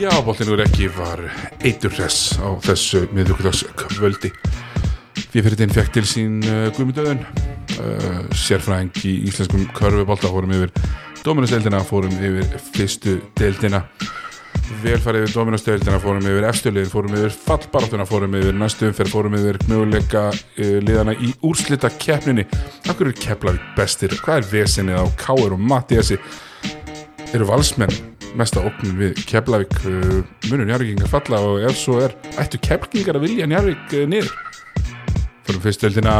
Já, bóttinur ekki var eitur hress á þessu miðvíkudags kvöldi. Við fyrir þinn fekk til sín uh, Guðmundauðun, uh, sérfræðing í íslenskum körfubólta, fórum yfir Dominusdeildina, fórum yfir fyrstu deildina, velfarið yfir Dominusdeildina, fórum yfir efstöliðin, fórum yfir fallbaráttuna, fórum yfir næstu umferð, fórum yfir möguleika uh, liðana í úrslita keppninni. Akkur eru Keflavík bestir? Hvað er vesenið á Káur og Mattiasi? Eru valsmenn mesta óknin við Keflavík uh, munur Njarvíkingar falla og ef svo er ættu Keflavíkingar að vilja Njarvík uh, niður? Fyrir fyrstöldina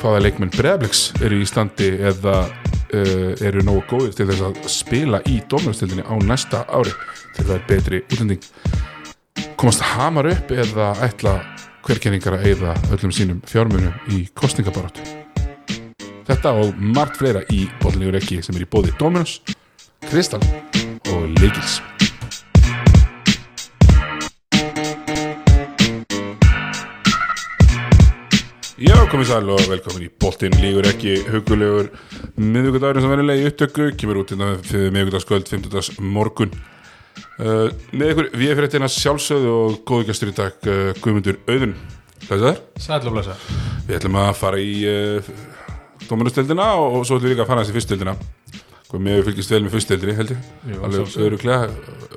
hvaða leikmenn Breðabliks eru í Íslandi eða uh, eru nógu góðir til þess að spila í dómjörnstöldinni á næsta ári? Til það er betri útlending. Komast hamar upp eða ætla hverkenningar að eigða öllum sínum fjármunum í kostningabaratu þetta og margt fleira í bóðlegur ekki sem er í bóði Dominus Kristall og Leikils Já, komið sæl og velkomin í Boltinn lígur ekki hugulegur miðvíkudagurinn sem verður leið í upptöku kemur út innan fyrir miðvíkudagskvöld 50. morgun uh, með ykkur við fyrir þetta sjálfsögðu og góðugastur í dag uh, Guðmundur Auðun. Hlæsaður, Sæll og blessa við ætlum að fara í uh, Dómanusteldina og, og svo ætlum við líka að fara í fyrstdeldina Mér fylgist vel með fyrstdeldinni held ég. Jú, alveg öðruglega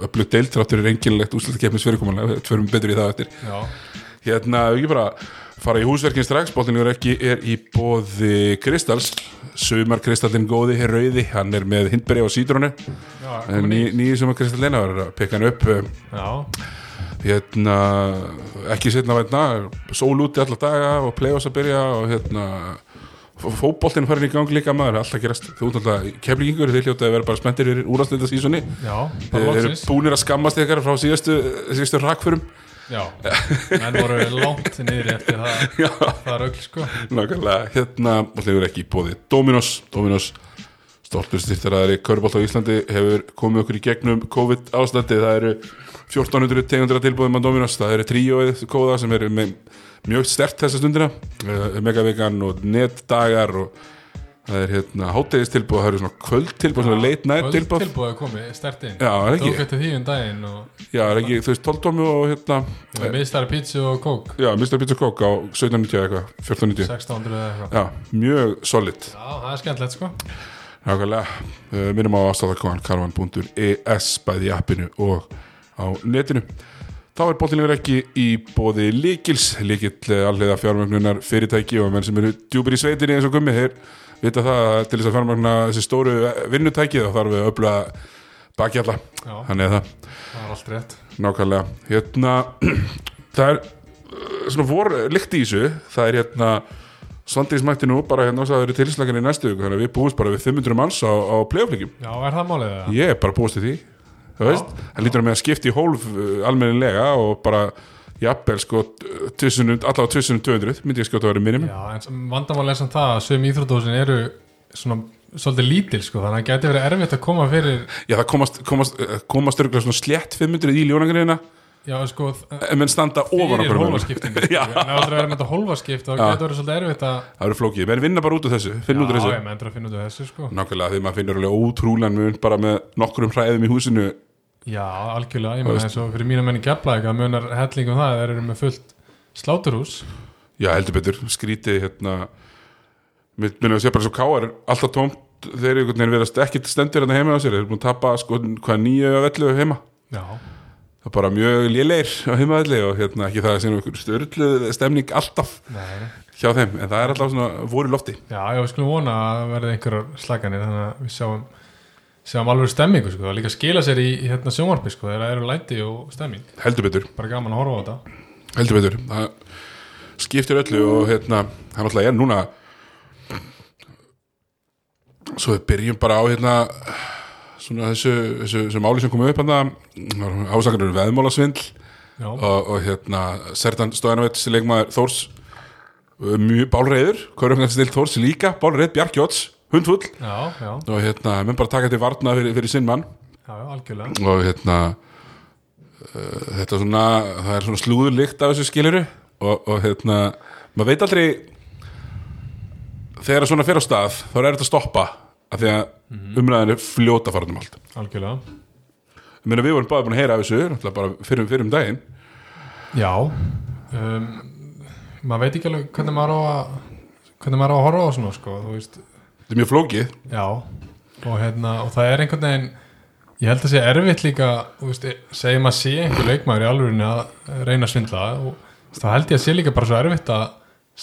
öflugt deild þráttur er engilegt úslutakefnis fyrirkomulega förum betur í það eftir. Já, Hérna, við ekki bara fara í húsverkin strax, bóttinlegur ekki er í bóði Kristals. Sumar Kristallin góði, hér rauði hann er með hindberi já, en komin ný, í nýju sem að Kristallina var að peka hann upp eh, Já, hérna, ekki setna vætna sól úti alla daga og play-offs að byrja og hérna fótboltinn farin í gang líka maður, alltaf gerast. Þú alltaf keflingingur, þeir hljóta að vera bara spenntir fyrir úrastönda sísoni, já, þeir eru búnir að skammast ykkar frá síðastu, síðastu rakförum. Já, menn voru langt niður eftir það, það rögl sko. Nákvæmlega, hérna alltaf ekki bóði Dominos Dominos, stoltur styrtaræðari Körbólt á Íslandi hefur komið okkur í gegnum COVID ástandi, það eru 1400 tegundur að tilbúðum á Dominos. Það eru tríóið kóða sem eru með mjög stert þessa stundina. Uh, megavegan og netdagar og það er hérna hátegistilbúð það eru svona kvöldtilbúð, svona late night tilbúð Tilbúið að komi, stert inn. Er? Tók eftir því um daginn og Já, er ekki, þú veist, 12 tómi og hérna miðstæri pítsu og kók já, Mr. Pizza Coke á 1790 eða eitthvað, 1490 1600 eða eitthvað. Já, mjög solid. Já, það er skemmtilegt sko. Nákvæmlega, uh, minnum á aðstæðarkvæðan karvan.es bæði appinu og á netinu. Þá er bóttilegur ekki í bóði líkils, líkill alliða fjármögnunar fyrirtæki og menn sem eru djúpir í sveitinni eins og gummi, þeir vita það að til þess að fjármögna þessi stóru vinnutæki þá þarf við að öfla bakjalla, Já, þannig að það. Það er allt rétt. Nákvæmlega. Hérna, það er uh, svona vor lykt í þessu, það er hérna Svandís mætti nú bara hérna og það eru tilslagan í næstu viku þannig að við búumst bara við 500 manns á, á playoffleikum Já, er það málið það? Ég er bara búist til því Þú veist, það lítur með að skipta í hólf uh, almennilega og bara jafnvel sko allavega 1200 myndi ég skjóta að vera Já, en sem er það að sögum íþrótósin eru svona svolítið lítil sko þannig að það gæti verið erfitt að koma fyrir Já, það komast, komast, uh, komast svona slétt 500 í ljónangriðina Já, sko, en menn standa ofan fyrir okkur hólfaskiptingu sko. Já. en það er að vera með þetta hólfaskipt Já. getur verið svolítið erfitt að Það eru flókið, menn vinna bara út úr þessu finn út úr Já, þessu ég menn að finna út af þessu sko Nákvæmlega, því maður finnur alveg ótrúlan mun bara með nokkrum hræðum í húsinu Já, algjörlega, ég menn eins og fyrir mína menn í Keflæk að munar hellingum það þeir eru með fullt sláturhús. Já, heldur betur, skrítið hérna minnum að sé bara svo káar alltaf tómt, þeir eru einhvern veginn verðast ekkit stendur hérna heima á sér, þeir eru búin að tapa sko, hvað nýju af ellu heima. Já, það er bara mjög léleir á heimaðalli og hérna ekki það að segja einhver störluð stemning alltaf nei, hjá þeim en það er alltaf svona voru lofti. Já, já, að að sjáum alveg stemmingu sko, líka skila sér í, í hérna sjónvarpi sko, þegar það eru læti og stemming. Heldur betur, bara gaman að horfa á þetta. Heldur betur. Það skiptir öllu og hérna hann alltaf er núna svo við byrjum bara á hérna svona þessu, þessu, þessu máli sem komið upp hann ásakanur um veðmálasvindl og, og hérna Sertan Stóðanovits leikmaður Þórs mjög bálreiður, Kaurumgansstill Þórs líka bálreið, Bjarkjóts, hundfull. Og hérna, menn bara taka til varna fyrir, fyrir sinn mann. Já, já, og hérna uh, þetta svona, það er svona slúður líkt af þessu skiliru og, og hérna, maður veit aldrei þegar svona fer á stað þá er þetta að stoppa af því að umræðinu fljóta fara um allt. Algjörlega. Meina við vorum báði búin að heyra af þessu bara fyrir, fyrir um daginn. Já um, maður veit ekki alveg hvernig maður á að hvernig maður á að horfa á svona sko, þú veist, þetta er mjög flókið. Já og, hérna, og það er einhvern veginn ég held að sé erfitt líka segjum að sé einhver leikmaður í alvörinni að reyna að svindla og þá held ég að sé líka bara svo erfitt að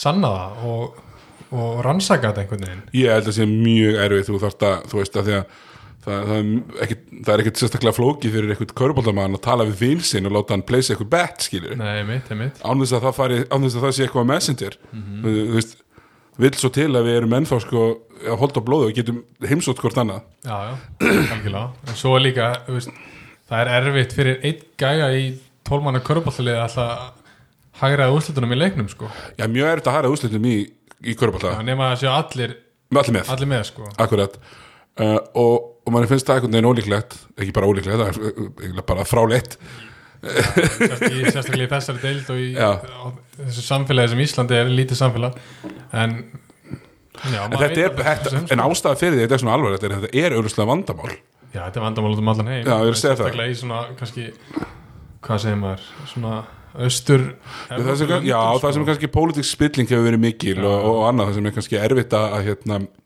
sanna það og, og rannsaka þetta einhvern veginn. Ég held að sé mjög erfið þú þarft að, þú veist að því að það, það, er ekkit, það er ekkert sérstaklega flókið fyrir eitthvað köruboltamann að tala við vinn sinn og láta hann pleysa eitthvað bet, skilur Nei, mitt, mitt án þess að það það sé eitthvað messenger. Þú, þú veist, vill svo til að við erum ennþá sko að holda blóðu og getum heimsótt hvort annað. Já, já, algjörlega. En svo líka, veist, það er erfitt fyrir einn gæja í tólmanna körbáltalið að alltaf hægraði úrslutunum í leiknum, sko. Já, mjög erfitt að hæra úslitum í, í körubolta það nema að séu allir, allir með, allir með, sko. Akkurat. Uh, og, og mann finnst það einhvern veginn ólíklegt ekki bara ólíklegt, það er uh, bara Kannski sérstaklega í þessari deild og í þessu samfélagi sem Íslandi er lítið samfélag. En já, en þetta er, þetta, en ástæða fyrir því þetta er svona er að þetta er auðvitað vandamál. Já, þetta er vandamál út um allan heim. Já, ég er það. Sérstaklega í svona, kannski hvað segir maður, svona austur það sem, já, það sem er kannski pólitík spilling hefur verið mikil og, og annað það sem er kannski erfitt að, hérna, það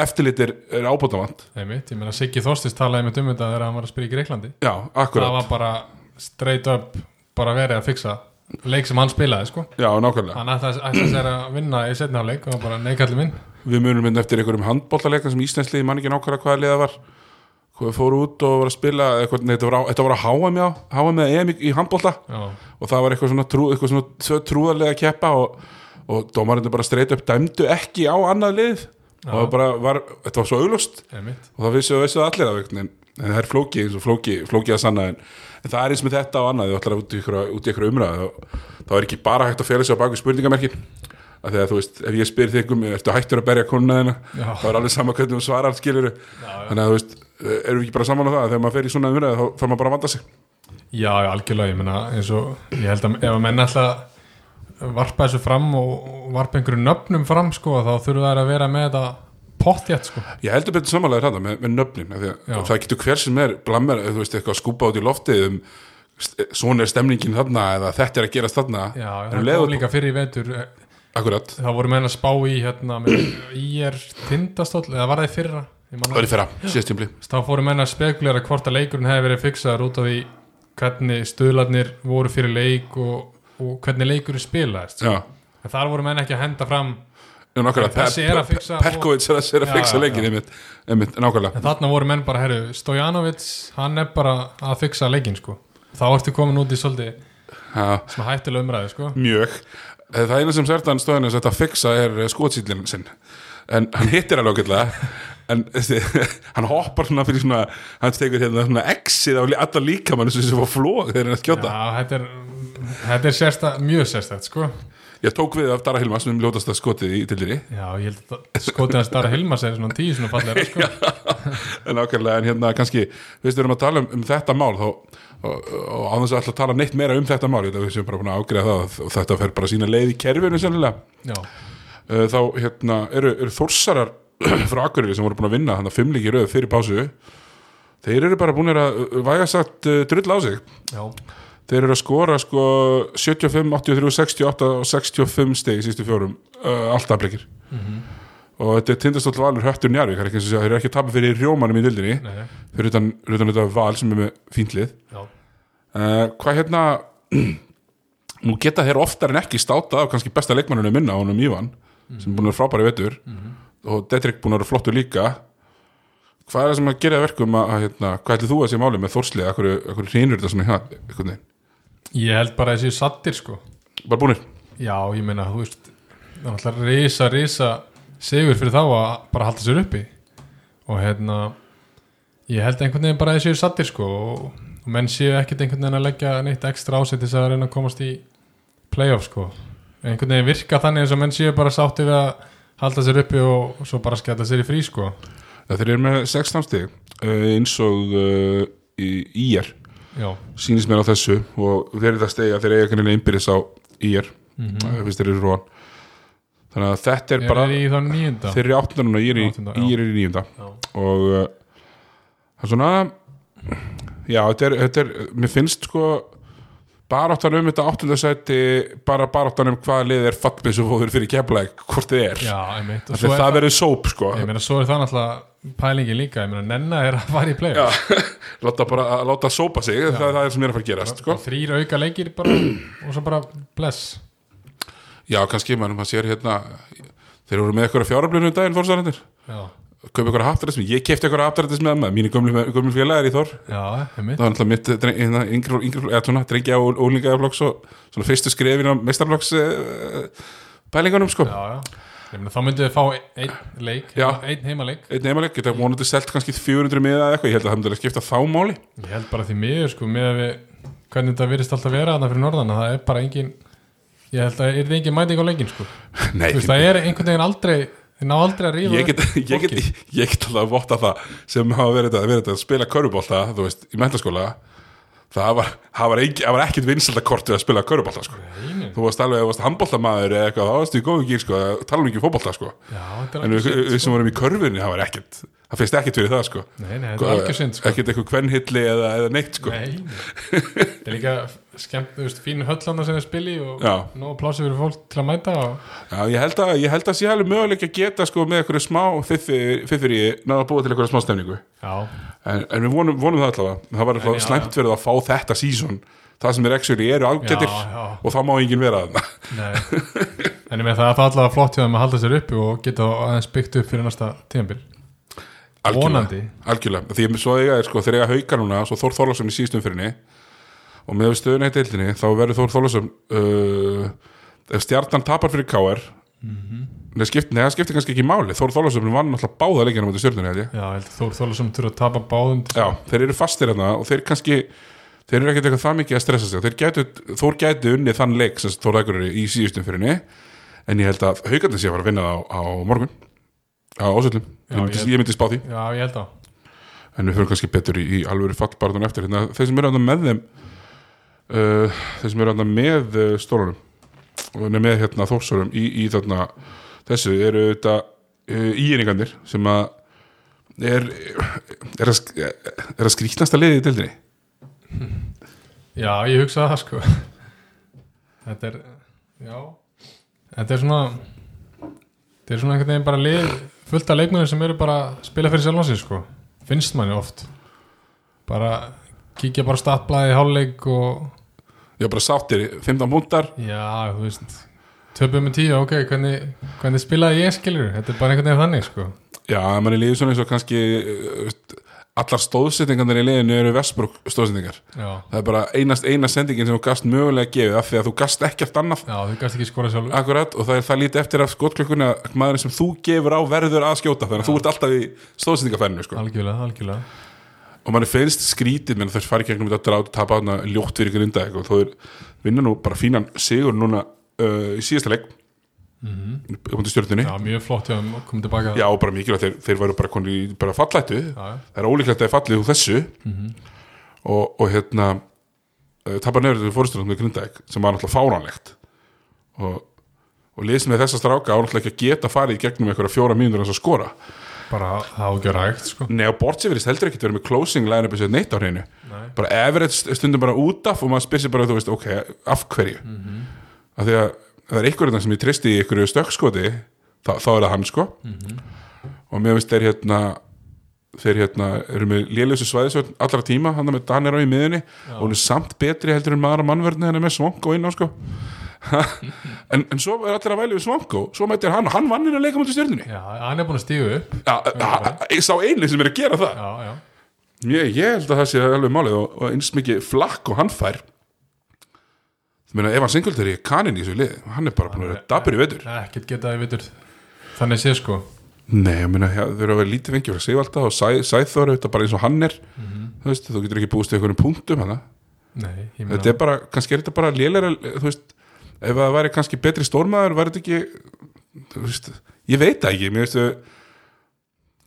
eftirlit er, er ábútavant Einmitt, ég meina Siggi Þorstist talaði með um þetta þegar hann var að spila í Greiklandi já, það var bara straight up bara verið að fixa leik sem hann spilaði sko. Já, nákvæmlega. Hann ætlaði ætlaði sér að vinna í setna leik og bara neikallið minn. Við munum mynd eftir einhverjum handbóltaleika sem Íslandsliði mann ekki nákvæmlega hvaða liða var hvað fóru út og var að spila eitthvað, nei, þetta var á, þetta var á já, HM eða EM í, í handbólta og það var eitthvað svona, trú, eitthvað svona trúðarlega keppa og, og dómarinn bara streit upp dæmdu ekki á annað lið og það bara var, þetta var svo auglust og það vissu, vissu allir af en, það er flóki, eins og flóki, flóki að sanna en, en það er eins með þetta og annað þú ætlar að út í ykkur, umræð þá er ekki bara hægt að fela sig á baku spurningamerkin. Af því að þú veist, ef ég spyr þig um ertu hættur að berja konuna þina Já. þá er alveg sama hvernig þú svarar skilur þannig að þú veist, erum við ekki bara saman á það að þegar maður fer í svona umræð þá þarf maður bara að vanda sig. Já, algjörlega, ég meina eins og ég held að ef að menn ætla að varpa þessu fram og varpa einhverju nöfnum fram sko þá þurfa þær að vera með þetta pottjætt sko. Ég heldur betur samanlega þetta með, með nöfnin það getur hver sem er blammer, þú veist, eitthvað að skúpa út í loftið um svona er stemningin þarna eða þetta er að gerast þarna. Já, um það kom líka fyrir í vetur Akkurat, það voru menn að spá í hérna með IR tindastóll eða var það í fyrra? Það er í fyrra, síðast tímli þá fóru menn að spekulera hvort að leikurinn hefði verið fixaður út af því hvernig stuðlarnir voru fyrir leik og, og hvernig leikurinn spilaðist Já, en þar voru menn ekki að henda fram já Þessi er að fixa- Perkovits er að, er fixa leikin einmitt, einmitt, en þarna voru menn bara, herru, Stojanovic hann er bara að fixa leikin sko. Þá ertu komin út í svolítið Já, svona hættulega umræði sko. Mjög. Eh, Það eina sem stóðin er að fixa er skotsýtlinn sinn. En hann hittir alveg ágætlega. En hann hoppar svona fyrir svona hann tekur hérna svona exið á alla líkamann sem var flóð þegar hann er að skjóta. Já, þetta er, þetta er sérsta, mjög sérstætt sko. Ég tók við af Dara Hilmas sem ljótast að skotið í tildinni já, ég held að skotið hans Dara Hilmas er svona tíu svona fallega sko. En ákveðlega en hérna kannski við erum að tala um, um þetta mál þá, og, og á þess að að tala neitt meira um þetta mál við séum bara búin að ágreða það og þetta fer bara sína leið í kerfinu já, uh, þá hérna eru, eru þórsarar frá Akureyri sem voru búin að vinna þannig að fimmleiki röð fyrir pásu þeir eru bara búin að uh, væga satt uh, drull á sig. Já, þeir eru að skora sko 75, 83, 68 og 65 steg í sístu fjórum uh, alltaf blikir og þetta er tindastóll valur höttur er segja, þeir eru ekki að tapa fyrir rjómanum í dildinni nei, fyrir utan, utan þetta val sem er með fíntlið já. Uh, hvað hérna nú geta þeir oftar en ekki státa af kannski besta leikmannunum minna honum Ívan sem er búin að vera frábæri vetur. Og Dedrick búin að vera flottur líka. Hvað er það sem að gera verkum að, hérna, hvað ætlið þú að sé máli með þórslið akkur, akkur hrýnur þetta svona hérna einhvern veginn? Ég held bara að þessi sattir sko. Bara búnir? Já, ég meina, þú veist það er alltaf risa, risa sigur fyrir þá að bara halda sér uppi. Og hérna ég held einhvern veginn bara að þessi sattir sko og, og menn séu ekkert einhvern veginn að leggja neitt ekstra ásættis að reyna að komast í playoff sko. Einhvern veginn virka þannig eins og menn séu bara sátti við að halda sér uppi og, svo bara skella sér í frí sko. Það þeir eru með 16 stig uh, eins og uh, í IR Já, sýnist mér á þessu og stegi að þeir eiga kannilega innbyrðis á IR mm -hmm. fyrst þeir eru róan þannig að þetta er er bara í nýjunda þeir eru áttunda núna, ég er í, ég er í nýjunda og uh, það er svona já, þetta er, þetta er mér finnst sko baráttan um þetta áttundasæti bara baráttan um hvaða lið er fattbissufóður fyrir keflæk, hvort þið er. Já, einmitt. Og er það verður sóp sko. Ég meina, svo er það náttúrulega pælingi líka Ég meina, Nenna er að fara í play láta bara að láta sópa sig það, það er sem er að fara að gerast sko. þrýr auka leikir bara og svo bara bless. Já, kannski, mann, maður sér hérna þeir voru með eitthvað fjáröflunum daginn fórstarændir Já, kaupa eitthvað haftarættismi, ég kefti eitthvað haftarættismi með maður, mínu gömlu, gömlu félagar í Þór. Já, það var náttúrulega mitt hérna, drengja og ólingaðarflokks og svona fyrstu skrefin á mestarflokks uh, pælingunum sko. Já, já Meina, þá myndið þið fá einn leik einn heimaleik. Einn neymaleg, geta vonandi selt kannski 400 miða eða eitthvað, ég held að það myndi að skipta þá máli. Ég held bara því miður sko með að við hvernig þetta virðist alltaf vera þarna fyrir norðan að það er bara engin ég held að það er engin mæting á leikin sko. Nei, veist, það er einhvern veginn aldrei þið ná aldrei að rífa ég get, ég, get, ég get alltaf að votta það sem hafa verið þetta, verið þetta að spila körubólta, þú veist, í mentaskóla það var, það var, ekki, það var ekkit vinsældakortið að spila körubólta sko. Þú varst alveg, þú varst handbóltamaður eða eitthvað, þá varst í góðu gýr, sko, tala um ekki fótbólta sko. En við, við sem vorum í körfunni, það var ekkit það finnst ekkit fyrir það, sko. Nei, nei, þetta er algjör synd sko. ekkit eitthvað kvennhilli eða, eða neitt, sko. Nei, þetta er líka skemmt, þú veist, fínu höllanda sem er spili og nóg plási fyrir fólk til að mæta og Já, ég held að, ég held að sé alveg möguleik að geta sko með eitthvað smá fiffir í náða að búa til eitthvað smá stemningu. Já, en, en við vonum, vonum það allavega. Það var alltaf slæmt verið að fá þetta sísón það sem er actually eru ágættir og það má enginn vera þarna. Nei. En ég með það er það allavega flott hjá þeim að halda sér uppi og geta aðeins byggt upp fyrir næsta tíðanbíl Vonandi. algjörlega, því svo eiga er sko þegar eiga haukar núna, svo Þór Þorlason í síðustum fyrirni og með stöðun eitt deildinni þá verður Þór Þorlason uh, ef stjarnan tapar fyrir KR Mhm. Nei, skipt, nei, það skiptir kannski ekki máli. Þór Þorlason vann alltaf báða leikina mútið stjörnunni Þór Þólasson þurfa að tapa báðum. Já, þeir eru fastir hérna og þeir kannski þeir eru ekkert eitthvað það mikið að stressa sig. Þeir gætu, Þór gætu unnið þann leik sem Þór Rækur í síðustum fyrirni en ég held að haugandi sé að fara að vinna á, á morgun á ásöldum, Já, ég, ég- myndi spá því. Já, ég held að en við fyrir kannski betur í, í alvöru fallbarðun eftir. Hérna, þeir sem eru andan með þeim uh, þeir sem eru andan með uh, stólunum með hérna þórsurum í, í þarna þessu eru þetta uh, íringarnir sem að er er að, að skrýtnasta liðið í deildinni. Já, ég hugsa það sko. Þetta er Já. Þetta er svona Þetta er svona einhvern veginn bara lið fullt af leikmennir sem eru bara að spila fyrir sjálfan sig sko. Finnst manni oft. Bara kíkja bara statblaði í hálfleik og var bara sáttir, 15 púntar já, þú veist töpum með tíu, ok, hvernig, hvernig spilaði ég skilur, þetta er bara einhvern veginn þannig sko. Já, mann er liðið svona eins og kannski uh, allar stóðsetningarnir í liðinu eru Vestbruk stóðsetningar. Já, það er bara einast eina sendingin sem þú gast mögulega gefið af því að þú gast ekkert annað. Já þú gæst ekki skora sjálfur. Akkurat, og það er það lítið eftir af skotklökunni að maðurinn sem þú gefur á verður að skjóta þannig að þú ert alltaf í stóðsendingafærinu sko. Algjörlega, algjörlega. Og mann er finnst skrítið menn þess fari gegnum þetta drátt tapa þarna ljótt fyrir ykkur ynda og þú er vinna nú bara fínan sigur núna uh, í síðasta leik mm -hmm. stjórnunni Já, mjög flott að koma tilbaka. Já, og bara mikilvægt, þeir, þeir væru bara konið bara fallættu, Já, já. það er ólíklegt að þeir fallið úr þessu. Og, og hérna uh, tapar nefnir til fórstunum með Grindavík sem var náttúrulega fáránlegt. Og, og liðsum með þessa stráka á náttúrulega ekki að geta farið í gegnum einhverja fjóra mínútur hans að skora. Bara það á ekki að rægt sko. Nei, og Bortsefirist heldur ekki verið með closing line up þessu neitt á hreinu. Nei. bara Everett stundum bara út af og maður spyr sér bara, þú veist, ok, af hverju? Mhm. af því að það er einhverjum sem ég tristi í einhverju stökkskoti þá, þá er það hann sko. Mhm. og mér finnst þeir hérna þeir hérna eru með lélösu svæðisvörn allra tíma, hann er með Danir á í miðunni og hún er samt betri heldur en maður á mannverðni hann er með Svonko inn á sko. En, en svo er allir að væli við Svonko svo mættir hann, hann vann inn að leika mútið stjörnunni. Já, hann er búin að stígu Já, a- sá eini sem er að gera það. Já, já. Ég, ég held að það sé alveg málið og, og eins mikið flakk og hann fær meina ef hann singultari kanin í þessu lið, hann er bara búin að vera dabur í vetur. Ekkert getaði vitur Þannig sé sko. Nei, ég meina, ja, þau eru að vera lítið vengjur að segja alltaf og Sæ- Sæþór auðvitað bara eins og hann er. Mhm. þú veist, þú getur ekki búist í einhverjum punktum hana. Nei, ég meina þetta er bara, kannski er þetta bara lélæra þú veist, ef það væri kannski betri stórmaður væri þetta ekki þú veist, ég veit það ekki, mér veistu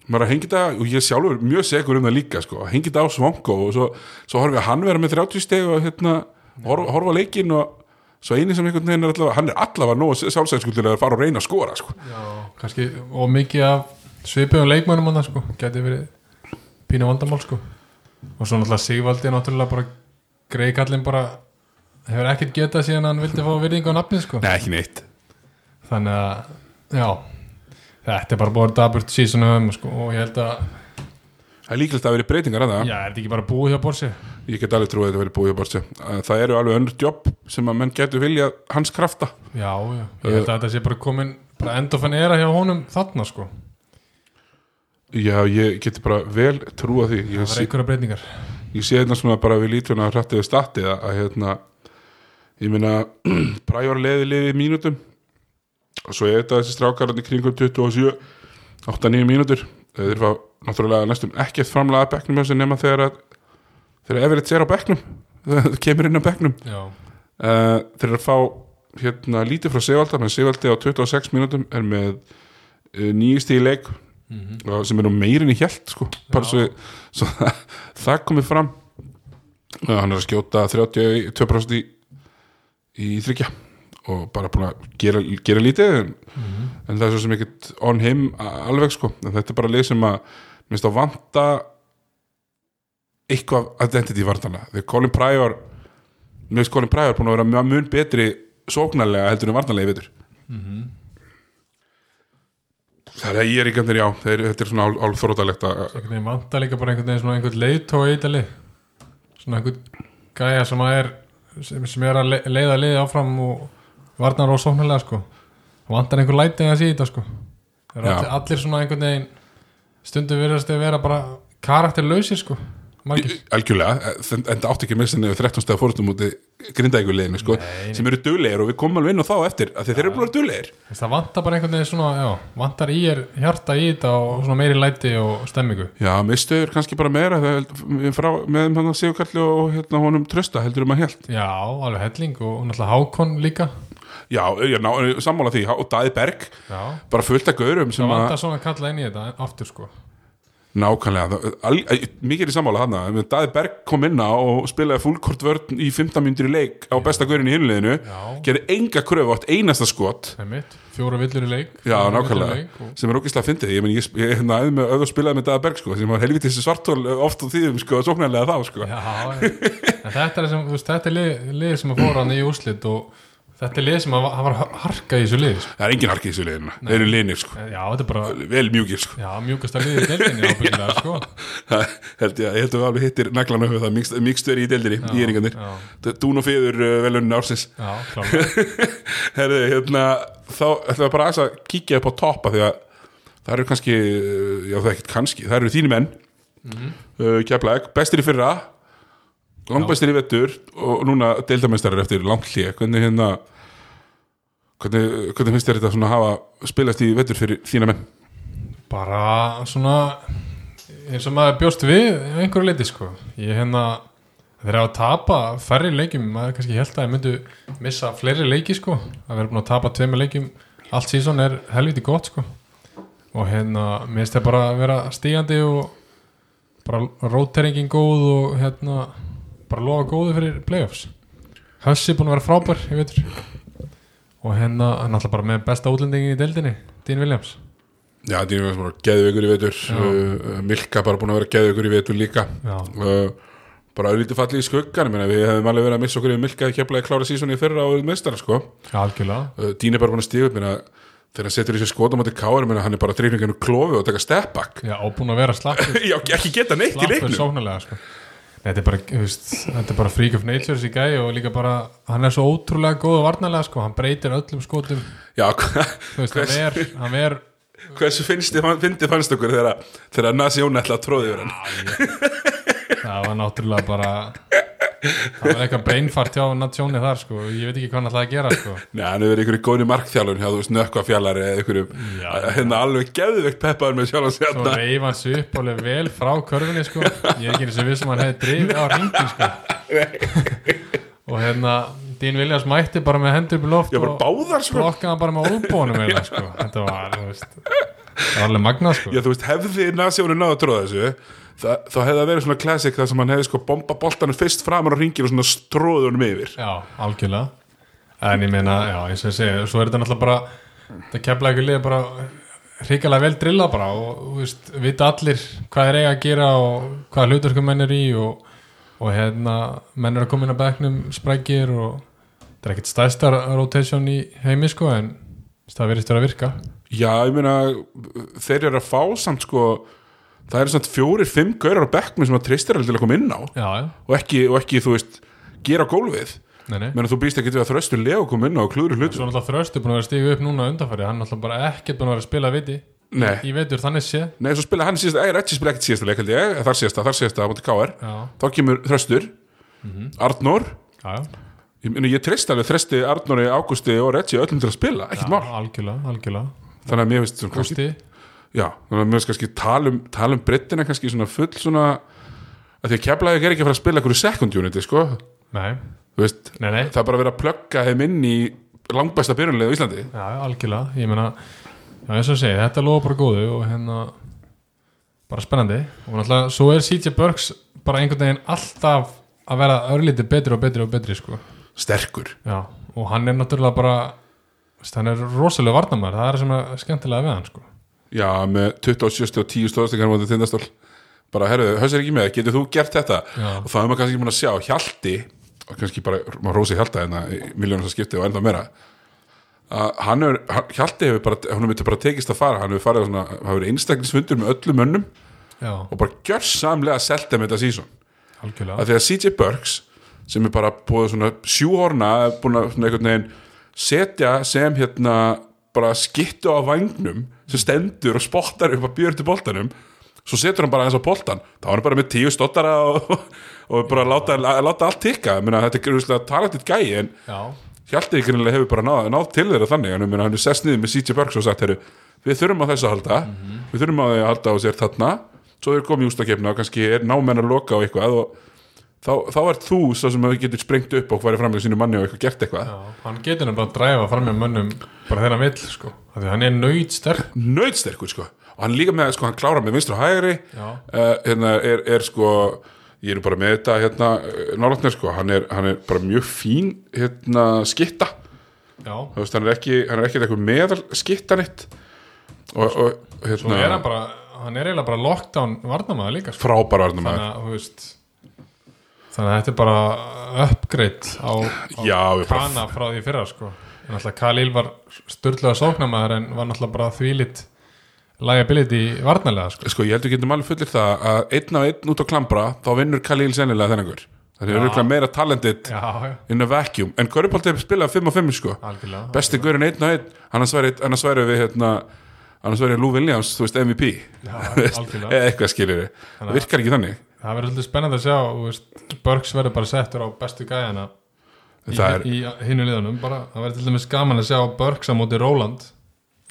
maður að hengi þetta og ég sjálfur mjög segur um það líka sko, hengi þetta á Svonko og svo, svo horfum við að hann vera með 30 steg og hérna, horfa, horfa á leikinn og svo eini sem einhvern veginn er allavega hann er allavega nóg sjálfsæðskuldur að fara og reyna að skora sko. Já, kannski Og mikið af svipuðum leikmönnum hann sko. Gæti verið pínu vandamál sko. Og svo náttúrulega Sigvaldi náttúrulega bara greikallin bara hefur ekkert getað síðan hann vildi fá virðingu á nafnið sko. Nei, ekki neitt. Þannig að já, þetta er bara búið daburt sísonu höfum sko og ég held að Það er líklegt að vera breytingar að það. Já, er þetta ekki bara búið hjá Borsi Ég get alveg trúið að þetta verið búið hjá Borsi Það eru alveg önnur jobb sem að menn getur vilja hans krafta. Já, já, ég held að þetta sé bara komin bara endofan era hjá honum þarna sko. Já, ég geti bara vel trúið því. Það Ég, var sé, einhverja breytingar. Ég sé hérna svona bara við lítuna hrættið við statið að, að hérna ég meina prævar leði liði mínútum. Og svo er þetta þessi strákararni kringum 27 8-9 mínútur. Þeir fá náttúrulega næstum ekkert framlega að bekknum þessi nema þegar að þegar Everett er á bekknum það kemur inn á bekknum. Já, uh, þeir eru að fá hérna lítið frá Sigvalda menn Sigvaldi á 26 mínútum er með uh, nýjist í leik mm og sem er nú meirin í hjælt sko. svo, svo það, komið fram. Uh, hann er að skjóta 32% í, í þryggja og bara búin að gera, gera lítið en, en það er svo sem ekkert on him alveg sko, en þetta er bara lið sem að minnst að vanta eitthvað identity vartana þegar Colin Pryor minnst Colin Pryor búin að vera mjög betri sóknarlega heldur en vartanlega í vitur það er ég er ekki já, þeir, þetta er svona ál, álþrótalegt að einhvern vantar líka bara einhvern veginn svona einhvern í þetta lið svona einhvern gæja sem að er sem, sem er að le- leiða liði áfram og varnar og sóknarlega sko. Vantar einhver lætið að síða þetta sko. Allir svona einhvern veginn stundum virðast að vera bara karakterlausir sko algjörlega, en en það átti ekki með sinni 13 stæða fórustum úti grindaðíkuleginu sko, Nei. sem eru duglegir og við komum alveg inn á þá eftir, af því þeir eru búin að vera duglegir. Þess, það vantar bara einhvern veginn svona já, vantar í er hjarta í þetta og svona meiri læti og stemmingu. Já, mistuður kannski bara meira frá, með hann Sigurkalli og hérna honum trösta heldur um að held já, alveg helling og, og náttúrulega Hákon líka Já, ég ná, sammála því, og Daði Berg já, bara fullt af gaurum sem það að vantar svona að kalla inn í þetta aftur sko. Nákvæmlega, það- al, mikið er í sammála hann Daði Berg kom inn á og spilaði fullkort vörn í 15 myndir í leik á besta gaurin í hinliðinu, já, gerði enga kröfu átt einasta skot. Það mitt, fjóra villur í leik. Já, nákvæmlega, leik og, sem er ógislega ég, meni, ég, ég hérna, auð með auð og spilaði með Daða Berg sko, sem var helvítið þessi svartól oft á tíðum sko, sóknarlega þá sko. já, þetta er, sem, veist, þetta er lið, lið sem að fóra hann í úrslit og þetta er lið sem að það var harka í þessu lið sko. það er engin harkið í þessu liðina, þeir eru linir sko. já, þetta er bara vel mjúkir sko. já, mjúkast að liði í deildinni ábyggilega sko. Það held ég, ég held að við alveg hittir naglan upp það mixtur mixed í deildinni, í einingarnir já, Dún og Fíður uh, velunin ársins. Já, klálega. Herði, hérna, þá ætlum við bara aðeins að kíkja upp á toppa því að það eru kannski, uh, já það er ekkert kannski það eru þínu menn. Mm uh, Bestir í vettur og núna deildamestrar eftir langt hlje hvernig hérna hvernig, hvernig finnst þér þetta svona að hafa spilast í vettur fyrir þína menn? Bara svona eins og maður bjóst við einhverju leiti sko. Ég hérna þeir hafa að tapa færri leikjum maður kannski held að ég myndu missa fleiri leiki sko. Að vera búin að tapa tveimur leikjum allt sísón er helviti gott sko. Og hérna minnst þeir bara að vera stígandi og bara róteringin góð og hérna bara lofa góðu fyrir playoffs. Hössi búin að vera frábær ég veitur og hérna hann alltaf bara með besta útlendingin í deildinni Dean Williams. Já, það er bara geðveikur í vetur. Já. uh, Milka bara búin að vera geðveikur í vetur líka. Uh, bara auðvitað fallið í skuggan við hefum alveg verið að missa okkur í Milka að kepla í klára sísoni í fyrra og meistara sko. uh, Dín er bara búin að stíða upp meina, þegar hann setur í sér skotum á káar meina, hann er bara dreifninginu klofi og taka step back. Já, og búin að vera slappur. Já, ekki geta neitt í leiknum. sko. Þetta er bara, veist, þetta er bara freak of nature þessi gæi og líka bara hann er svo ótrúlega góð og varnarlega sko. hann breytir öllum skotum Já, veist, hann er, hann er hversu finnst þið fyndið fannst okkur þegar, Nasi Jón ætla að tróði yfir hann það var náttúrulega bara það var eitthvað beinfart hjá Natsjóni þar sko. ég veit ekki hvað hann ætlaði að gera sko. Nei, hann hefur verið einhverju góðni markþjálun hjá þú veist nökkvafjallari eða einhverju hérna alveg geðveikt peppaður með sjálf svo hérna. reyf hann sig upp alveg vel frá körfunni sko. ég er ekki eins og við sem hann hefði drifið á ringin sko. og hérna Dín Viljas mætti bara með hendur upp í loft og báðar sko blokkaði hann bara með olbónum eða, sko. þetta var, þú veist það var alveg magnað sko. Já, þú veist, hefði Nasjónu náða að tróða þessu það, þá hefði það verið svona classic þar sem hann hefði sko bomba boltanum fyrst framar á ringin og svona stróði honum yfir. Já, algjörlega. En ég meina, já, eins og ég segi svo er þetta náttúrulega bara það kemla ekki liða bara hrikalega vel drilla bara og þú veist, vita allir hvað er eiga að gera og hvað hluturkum menn er í og, og hérna menn er að koma inn á bekknum sprækir og það er ekkert stæðsta rotation í heimi sko en það verðist vera að virka. Já, ég meina, þeir eru að fá samt sko, það eru samt fjórir, fimm gaurar á bekknum sem að tristir alveg til að koma inn á. Já, já, og ekki, og ekki þú veist, gera gólfið. Menn þú býst ekki til að þröstu leo koma inn á og klúður hlutur Svo náttúrulega þröstu búin að vera stígu upp núna undanfæri hann náttúrulega bara ekkert búin að vera að spila viti Nei, í veitur þannig sé. Nei, svo spila hann síðast, ei, Retsi spila ekkert síðasta leik held ég, þar síðasta, þar síðasta á móti KR, þá kemur þröstur. Arnór, já, já, ég, ég trist alveg þresti Arnóri, Ágústi og Retsi öllum til að spila, ekkert mál. algjörlega, algjörlega já, þannig að finnst kannski talum, talum brettina kannski svona full svona að því að keflaði er ekki að fara að spila einhverju second unity, sko, nei, veist nei, nei. það er bara að vera að plugga þeim inn í langbæsta byrjunlega á Íslandi. Já, algjörlega, ég meina já, eins og segi, þetta lofa bara góðu og hérna bara spennandi. Og náttúrulega, svo er CJ Burks bara einhvern veginn alltaf að vera örlítið betri og betri og betri sko. sterkur, já, og hann er náttúrulega bara veist, hann er rosalega varnamær það er sem er skemmtilega við hann sko. Já, með 27 og 10 stóðstingar mútið tindastól. Bara, herruðu, höfst er ekki með, getur þú gert þetta? Já. og það er maður kannski ekki múin að sjá Hjalti, og kannski bara maður rósi Hjalta hérna í miljónum það skipti og ennþá meira. Að hann er, Hjalti hefur bara, hann hefur bara tekist að fara hann hefur farið svona, hann hefur einstaklisfundur með öllum mönnum já, og bara gjörsamlega selt þeim þetta sísón að því að CJ Burks sem er bara búið svona sjúhorna búin að setja sem hérna bara skittu á vagnum sem stendur og spottar upp að björn til boltanum svo setur hann bara eins á boltan. Þá er hann bara með tíu stottara og, og bara láta, láta allt tikka. Þetta er grunnslega talandið gæi en já, Hjalti ykkurlega hefur bara náð, náð til þeirra þannig. En hann er sest niður með CJ Burks og sagt við þurfum á þessu að halda. Við þurfum á því að halda á sér þarna. Svo er komið ústakefna og kannski er námenn að loka á eitthvað og þá, þá er þú svo sem að getur sprengt upp og farið fram með sínu manni og eitthvað gert eitthvað. Já, hann getur nefnilega að dræfa fram með mönnum bara hann vill sko. Af því að hann er nöyt sterk nöydsterkur sko. Og hann líka með, sko, hann klárar með vinstra og hægri. Uh, hérna er, er sko ég er bara með þetta hérna nálatnir sko, hann er, hann er bara mjög fín hérna skitta. Þú veist, hann er ekki, hann er ekki eitthvað meðal skittanett og, og hérna svo er hann bara hann er eiginlega bara lockdown varnamaður líka sko. frábæra varnum þannig að, þú þannig að þetta er bara upgrade á, á Kana frá því fyrra sko. En alltaf Khalil var störtlega sóknamaður en var náttúrulega bara þvílitt liability varnalega sko. Sko ég heldur getum alveg fullir það að einn á einn út á klambra þá vinnur Khalil sennilega þennan það er auðvitað meira já, in a vacuum. En Körubolt hefur spilað 5 og 5 sko. Algjörlega besti á einn. Annars væri, við hérna annars væri Lou Williams, þú veist, MVP eða eitthvað skilir það virkar ekki þannig það verður svolítið spennandi að sjá Burks verður bara settur á bestu gæjana í, er, í hinu liðunum bara, það verður til dæmis gaman að sjá Burks á móti Róland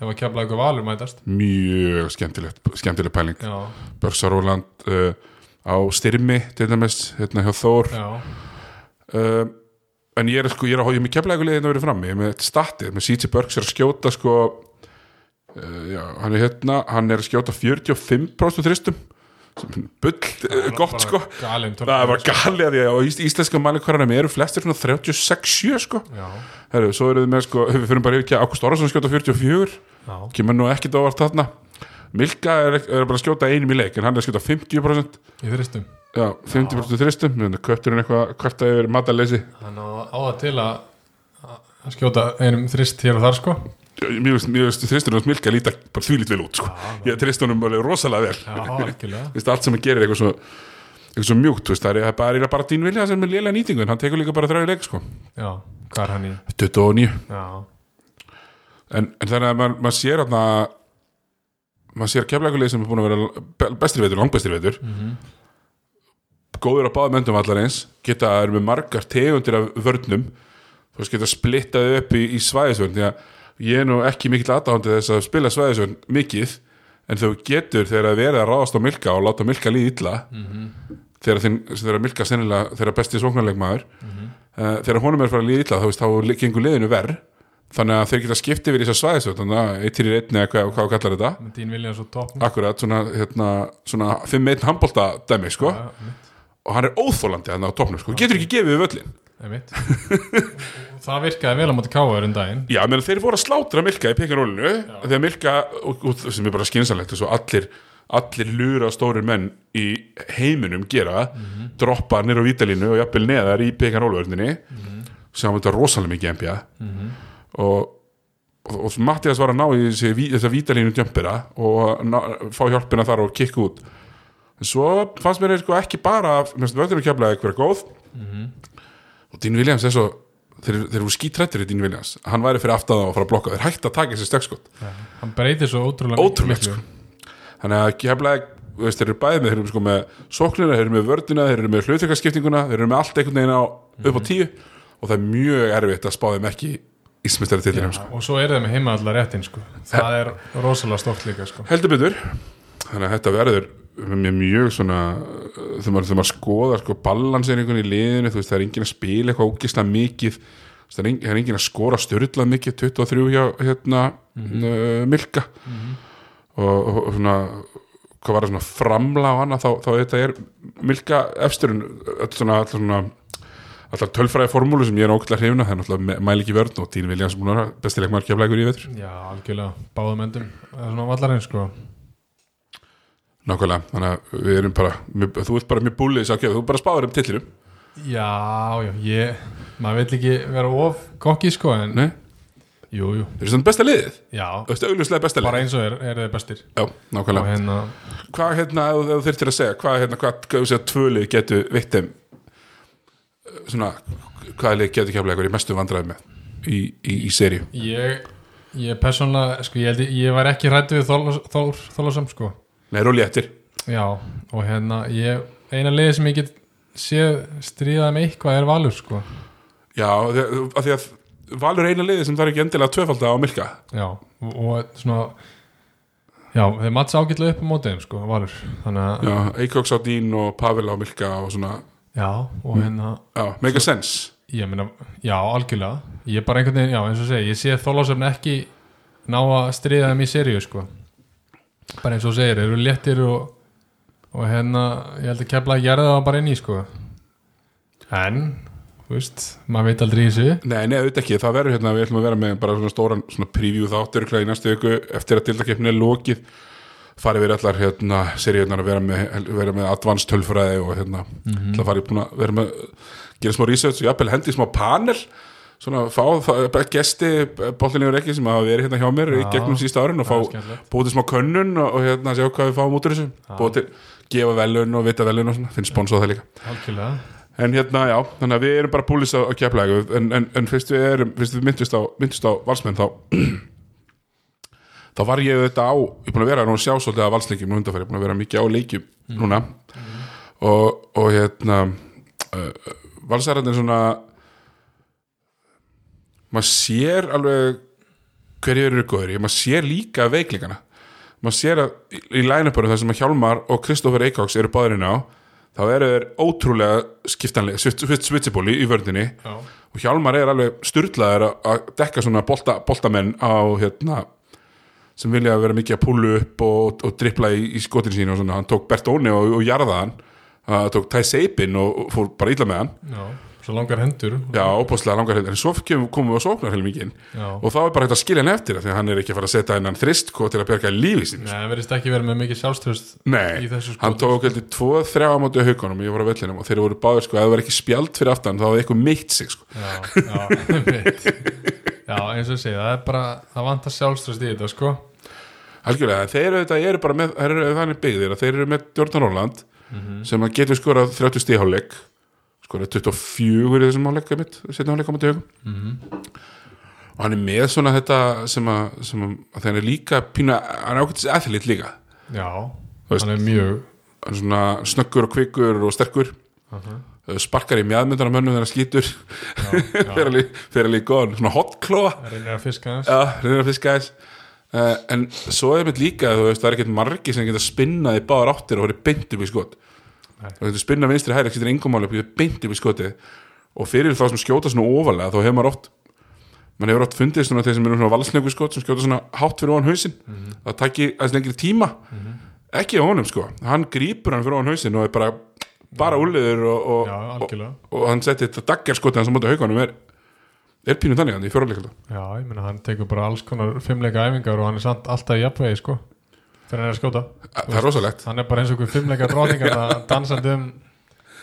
ef að kefla eitthvað valur mætast. Mjög skemmtilegt skemmtileg pæling. Já, Börsa Róland uh, á styrmi til dæmis, hérna hjá Þór. Uh, en ég er sko, ég er að hója mig kefla eitthvað verið frammi, ég er með statið með CJ Burks er að skjóta sko uh, já, hann er hérna hann er að skjóta 45% þristum bull uh, gott sko. galinn það var galið að að á ís, íslenska mælikvarðanum eru flestir svona 36-7 sko. Já, Herru, svo eru við með sko, við fyrir bara yfir ekki Ágúst Orrason skjóta 44 já, kemur nú ekkit ávart þarna. Milka er, er bara að skjóta einum í leik en hann er að skjóta 50% í þristum. Já, 50% þristum. Þannig að köpturinn eitthvað kvarta yfir mataleysi hann á, á það til að að skjóta einum þrist hér og þar sko mjög veist, hos Milka líta bara þvílít vel út sko. ég trist honum alveg rosalega vel. Já, allt sem hann gerir er eitthvað svo eitthvað svo mjúkt, veist, það er bara, bara Dín Vilja sem er lélega nýtingu, en hann tekur líka bara leik sko. já, hvað er hann í? 29 já, en, en þannig að maður mað sér að maður sér keflaguleg sem er búin að vera bestri veitur, langbestri veitur góður á báðum öndum allar eins geta er með margar tegundir af vörnum. Þú veist geta splittað upp í, í svæðisvörn því að ég er nú ekki mikill aðdáðandi þess að spila svæðisvörn mikið en þú getur þegar að vera að ráðast á Milka og láta Milka líði illa þegar, þinn, þegar Milka sennilega þegar besti sóknarleikmaður uh, þegar honum er fara að líða illa þá, veist, þá gengur liðinu verð þannig að þeir geta skipt yfir í þess að svæðisvörn þannig að eittir í einni eða hvað, hvað kallar þetta? Dín Williams og toppn akkurat svona, hérna, svona 5-1 handbólta dæmi sko. Og hann er óþólandi hann á topnum sko, getur ekki gefið við völlin það virkaði vel á móti káður en daginn. Já, menn þeir voru að slátra Milka í pikarólinu þegar Milka, og, og, sem er bara skynsalegt og allir, allir lura stórir menn í heiminum gera droppa nýr á vítalínu og jafnvel neðar í pikarólvörninni sem þetta rosalega mikið NBA og, og, og Mattias var að ná í ví- þessa vítalínu djömpera og ná, fá hjálpina þar og kikka út. En svo fannst mér sko ekki bara vörður og kjaflaði eitthvað góð. Og Dean Williams er svo þeir, þeir eru skítrættir í Dean Williams hann væri fyrir aftan og fara að blokka þeir hægt að taka þessi stökkskott hann breytir svo ótrúlega ótrúlegt sko. þannig að keflaði veist, þeir eru bæði með, þeir eru sko með sóknina, þeir eru með vördina, þeir eru með hlutverkaskiptinguna þeir eru með allt einhvern veginn á upp á tíu og það er mjög erfitt að spá þeim ekki ísmestari til þeim sko. og svo er með heima allar réttin sko. það er rosalega stórt líka sko. heldur betur þannig að þetta verður mjög, mjög svona þegar maður, maður skoðar sko balanseringun í liðinu þú veist það er enginn að spila eitthvað ógislega mikið það er enginn að skora störlað mikið 23 hjá hérna uh, Milka. Og, og, og svona hvað var það svona framla og annað þá, þá þetta er Milka efsturinn öll svona, svona allar tölfræði formúlu sem ég er ógætlega hrifna það er náttúrulega mæl ekki vörn og Tín Viljáns búin að vera bestileg markjafleikur í vetur. Já, algjörlega, báðum endum. Það er svona vallarinn sko. Nákvæmlega, þannig að við erum bara mjög, þú ert bara mjög búlið að gefa, þú bara spáður um tillinum já, já, ég maður vil ekki vera of kokki sko, en Nei, jú, jú, þeir eru svona besta liðið. Já, Þú veist, augljóslega besta bara eins og er, er þið bestir. Já, og nákvæmlega hérna, Hvað hérna, ef þú- þurftir að segja hvað hérna, hvað, hvað segja, tvölið getur veitt þeim uh, svona, hvaða lið getur eitthvað í mestu vandræði með í, í, í seríu? Ég ég persónlega, sko, ég held ég, var ekki hrættu við Þólasam, sko Nei, róli eftir. Já, og hérna ég, eina liði sem ég get séð stríðað með eitthvað er Valur, sko. Já, að því að Valur er eina liðið sem það er ekki endilega tvöfalda á Milka. Já, og, og svona já, þeir matts ágætlega upp á mótiðin, sko, Valur. Þannig að, Já, Eikoks á Dín og Pavel á Milka og svona, já, og hérna já, mega sense. Ég meina, já, algjörlega. Ég er bara einhvern veginn, já, eins og segi, ég sé Þólasam ekki ná að stríða þeim í seríu, sko bara eins og segir, eru léttir og og hérna, ég held að kefla að gera það bara inn í, sko. En, þú veist maður veit aldrei í þessu. Nei, nei, auðvitað ekki, það verður hérna, við ætlum að vera með bara svona stóran svona preview þáttur í næstu viku eftir að dildakeppni er lokið. Farið við allar hérna seríunar að vera með, vera með advanced tölfræði og hérna, mm -hmm. að farið búin að vera með gera smá research og jafnvel hendi smá panel svona fá það, bara gesti bóttinni og rekki sem hafa verið hérna hjá mér í gegnum sísta árin og er fá til smá könnun og, og hérna sjá hvað við fáum út úr þessu. Til gefa velun og vita velun og svona, finn sponsor það líka. Algjörlega, En hérna, já, þannig að við erum bara búlis á, keflægu en, en, en fyrst við erum, fyrst við myndust á, myndust á valsmenn þá þá var ég þetta á ég er búin að vera nú að sjá svolítið að valsleikjum nú undanfæri, búin að vera mikið á leikjum núna. Og, og hérna uh, valsararnir svona maður sér alveg hverju eru góður, maður sér líka veikleikana. Maður sér að í, line-uparum þar sem að Hjálmar og Kristoffer Eikóks eru báðurinn á þá eru þeir ótrúlega skiptanlega switchable í, vördinni já, og Hjálmar er alveg styrlaður að- að dekka svona bolta, boltamenn á hérna sem vilja vera mikið að púlu upp og, og drippla í, í skotin sín og svona, hann tók Bertóni og, og jarða hann. Tók Ty Seipin og, og fór bara illa með hann. Já, svo langar hendur. Já, óbúslega langar hérna, en svo komum við að sóknar heil mikið já, og þá er bara hægt að skilja hann eftir því að hann er ekki að fara að setja hennan þristko til að bjarga lífi sín Nei, verðist ekki verið með mikið sjálfströst Nei, í þessu hann tók heldur tvo, þrjá á móti haugunum. Ég var á vellinum og þeir voru báðir sko, ef það var ekki spjald fyrir aftan þá var eitthvað meitt sig sko. já, já, einmitt. já, eins og segi það er bara, það vantar sjálfströst í þetta sko algjörlega, þeir eru, þetta, eru bara með þeir eru þannig byggðir að þeir eru með Jordan Roland sem að getur skorað 30 stíháleik skorað 24 í þessum áleik mitt, setna áleik á móti haugum og hann er með svona þetta sem að, sem að, að þeir eru líka pína, hann er ákveðtis aðlitt líka. Já, veist. hann er mjög hann er svona snöggur og kvikur og sterkur. Uh sparkar í mjadmyndana mönnum þegar hann skýtur fyrir fyrir alveg góðan, svona hotklóa reynir að fiska hans Já, reynir að fiska þess uh, En svo er mitt líka, veist, það er ekkert margi sem geta spinnað í báðar áttir og verið beint upp í skot Nei. Það getur spinnað vinstri hæri, ekki engum máli upp í beint upp í skotið. Og fyrir þá sem skjóta svona ofalega þá hefur maður oft mann hefur oft fundið svona þeir sem eru svona valsnöku skot sem skjóta svona hátt fyrir ofan hausinn. Það takki aðeins lengri tíma. Ekki á honum sko, hann grípur hann fyrir ofan hausinn og er bara, bara úliður og, og, og, og hann setti þetta daggar skotið hans á móti haugunum er er pínu þannig hann í fjóraðleikölda Já, ég meina hann tekur bara alls konar fimmleika æfingar og hann er samt alltaf í jafnvegi sko þegar hann er að skjóta. Það er rosalegt. Hann er bara eins og einhver fimmleika drótingar að dansandi um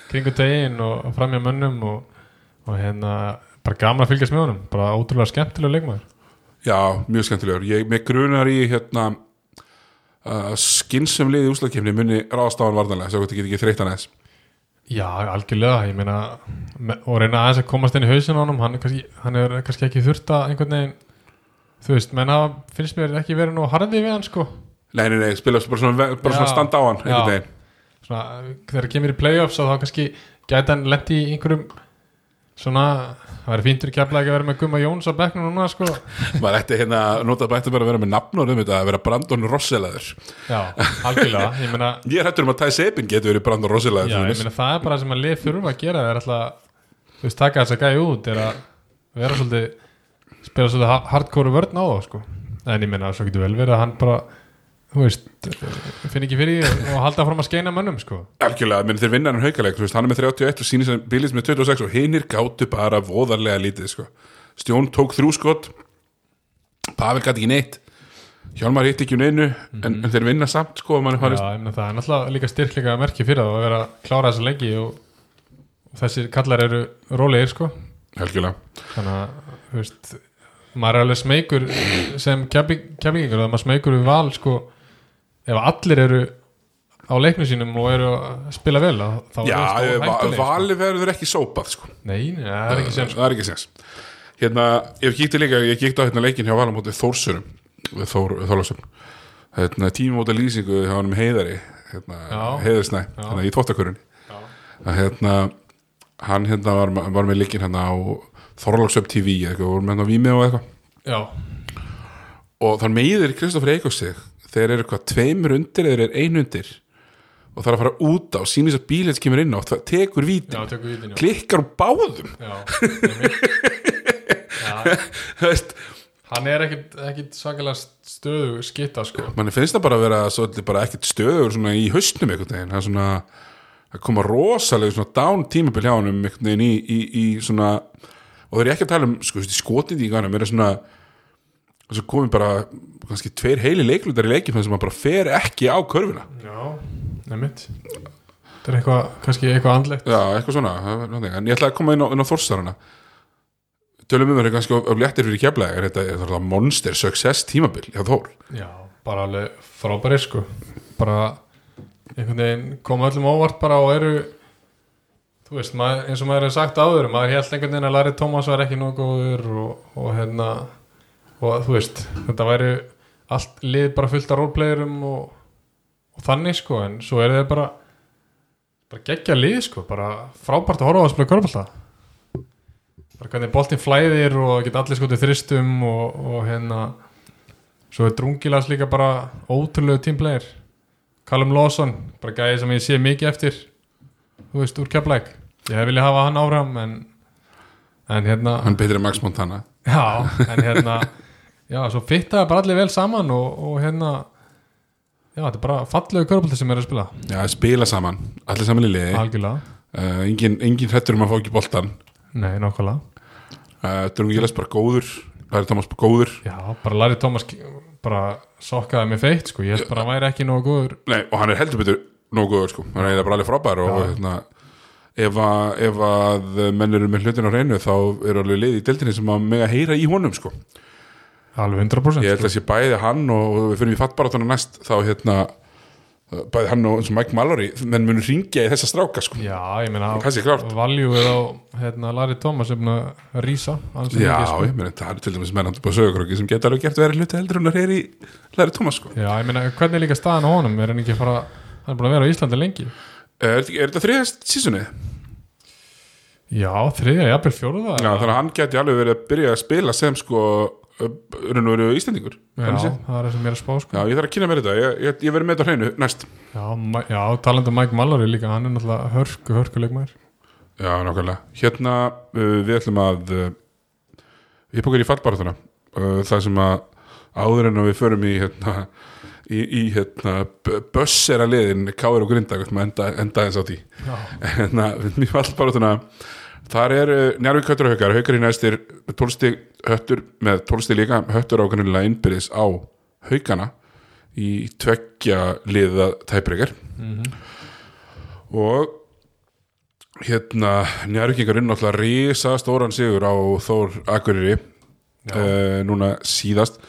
kringu tegin og framjá mönnum og, og hérna bara gaman að fylgjast með honum. Bara ótrúlega skemmtilega leikmaður. Já, mjög skemmtilegur. Ég með grunar í hérna uh, skynsum liði ráðast á hann varðanlega svo þetta get ekki þreytt hann eðs Já, algjörlega, ég meina me- og reyna aðeins að komast inn í hausin á honum hann er kannski, hann er kannski ekki þurft að einhvern veginn þú veist, menn hafa finnst mér ekki verið nú harði við hann sko nei, nei, nei, spila bara svona, bara svona standa á hann einhvern veginn. Svona, þegar það kemur í playoffs þá kannski gæti hann lendi í einhverjum svona, það væri fíntur kefla ekki að vera með Gumma Jóns á bekknum núna sko. Maður ætti hérna nota bætti bara að vera með nafn um þetta að vera Brandon Rosselaður. Já, algjörlega, ég meina ég er hættur um að Ty Sabin getur verið Brandon Rosselaður já, ég meina það er bara það sem að lið þurfa að gera það er alltaf, þú veist, taka þess að gæja út er að vera svolítið spila svolítið ha- hardcore vörn á það sko. En ég meina, svo getur vel verið að hann bara þú veist, finn ekki fyrir og halda fram að skeina mönnum sko algjörlega, menn þeir vinna hann haukaleik þú veist, hann er með 31 og sýnir sem bílis með 26 og hinnir gátu bara voðarlega lítið sko. Stjón tók þrjú skot Pavel gæti ekki neitt Hjálmar hitt ekki um neinu en, en þeir vinna samt sko Mhm. já, það er náttúrulega líka styrkleika merki fyrir það að vera að klára þessa leiki og, og þessir kallar eru rólegir sko algjörlega, þannig að þú veist, maður er alveg smeykur sem keflingur það maður smeykur við val sko ef allir eru á leiknum sínum og eru að spila vel þá já, er það hættuleg sko. vali verður ekki sópað sko. Nei, nei, það er ekki sem sko það er ekki sens hérna, ég kíkti líka, ég kíkti á hérna leikin hjá Valamóti Þórsurum Þór, Þórlásum hérna, tímumóta lýsingu hjá hann um heiðari hérna, heiðarsnæ, hérna, í að hérna hann hérna var, var með leikin hérna á Þorláksöp TV eitthvað, voru með hérna á Vími og eitthvað. Já, og þann meiðir Kristoffer Eikos sig þeir eru eitthvað tveimur undir eða er ein undir? Og það er að fara út á sínir þess að bílið kemur inn á það tekur vítin, klikkar úr báðum. Já, veist. Hann er ekkit, ekkit svakalega stöðu skitta sko. Manni finnst það bara að vera svolítið bara ekkert stöður í haustnum einhvern veginn. Það er svona að koma rosalega svona down tímabil hjá hann einhvern veginn í, í, í svona og það er ekki að tala um sko, skotið í ganum er svona þess að komi bara kannski tveir heili leiklutar í leikin sem bara fer ekki á körfuna. Já, nefnitt þetta er eitthvað, kannski eitthvað andlegt. Já, eitthvað svona það er en ég ætla að koma inn á, inn á þorsarana tölum um það er kannski of, léttir fyrir keflaðir þetta er þetta monster success tímabil hjá Þór? Já, bara alveg frábæri sko. Bara einhvern veginn koma öllum óvart bara og eru þú veist, maður, eins og maður hefur sagt áður maður held einhvern veginn að Larry Thomas var ekki nóg góður og, og hérna og þú veist, þetta væri allt lið bara fullt af roleplayerum og, og þannig sko en svo er þeir bara bara geggja lið sko, bara frábært að horfa á að spila körbálta bara hvernig boltinn flæðir og geta allir skotið þristum og, og hérna Svo er Drungilas líka bara ótrúlegu tímplegir Callum Lawson, bara gæði sem ég sé mikið eftir þú veist, úr keflæk ég hef viljað hafa hann áfram en, en hérna hann betur en Max Montana. Já, en hérna já, svo fittaði bara allir vel saman og, og hérna já, þetta er bara fallegu körbólti sem er að spila. Já, spila saman, allir saman í liði. Algjörlega, uh, engin, engin hrettur um að fá ekki boltan nei, nákvæmlega. Uh, Drungilas bara góður Læri Thomas bara góður. Já, bara Larry Thomas bara sokkaði mig feitt sko, ég held bara að væri ekki nógu góður. Nei, og hann er heldur betur nógu góður sko. hann er bara alveg frábær og hérna, ef, að, ef að menn eru með hlutin á reynu þá eru alveg liði í deltinni sem að mega heyra í honum sko. Alveg 100% ég held að sé bæði hann og og við fyrir í fattbaratana næst þá hérna bæði hann og eins og Mike Mallory menn munur ringja í þessa stráka sko. Já, ég meina. Valjúið á hérna, Larry Thomas er búin að ansi Já, sko. ég meina, það er til dæmis mennandi búið sögurkróki sem geta alveg gert verið hluti heldur en að heyri í Læri Thomas sko. Já, ég meina, hvernig er líka staðan á honum er hann ekki að fara, hann er búin að vera á Íslandi lengi Er, er, er þetta þriðast sísunni? Já, þriðja, jafnvel fjóruða Já, þannig að hann geti alveg verið að byrja að spila sem sko raun og veru Íslendingur Já, það er það sem ég er að spá sko. Já, ég þarf að kynna mér þetta, ég, ég, ég verið með þetta hreinu næst. Já, já talandi um Mike Mallory líka hann er náttúrulega hörku, hörku leikmæður Já, nákvæmlega. Hérna, uh, við ætlum að uh, við bókar í fallbaratuna uh, það sem að áður en að við förum í hérna, í, í hérna, b- bussera liðin Káir og Grinda, enda, enda eins á því. Já, hérna, við erum í fallbaratuna Þar er uh, Njarvík höttur og haukar. Haukar í næstir 12 stig höttur með 12 stig líka. Höttur ákvæmlega innbyrðis á haukana í tveggja liða tæprekar og hérna Njarvíkingar inn náttúrulega risa stóran sigur á Þór Akureyri uh, núna síðast.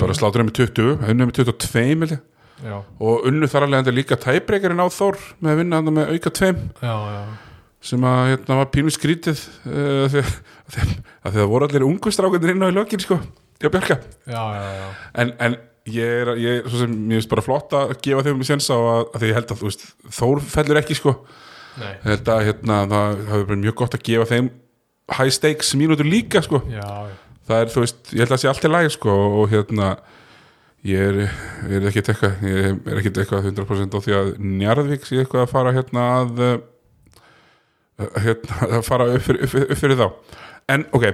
Bara slátur með 20, unnu með 22 held ég. já, og unnu þar alveg enda líka tæpreikarinn á Þór með að vinna hann með auka 2 já, já, sem að hérna var pínu skrítið uh, því að, að það voru allir ungu strákandir inn á í lögin sko, já Bjarka. Já, já, já. en, en ég er, ég er svo sem mér finnst bara flott að gefa þeim séns á að, að því ég held að veist, Þór fellur ekki sko. Nei, Ég að hérna, það hafi verið mjög gott að gefa þeim high stakes mínútur líka sko. Já, já, það er, þú veist, ég held að það sé allt í lagi sko og hérna ég er, ég er ekkert eitthvað ég er ekkert eitthvað 100% á því að Njarðvík sé eitthvað að fara hérna að að fara upp fyrir, upp, upp fyrir þá. En ok,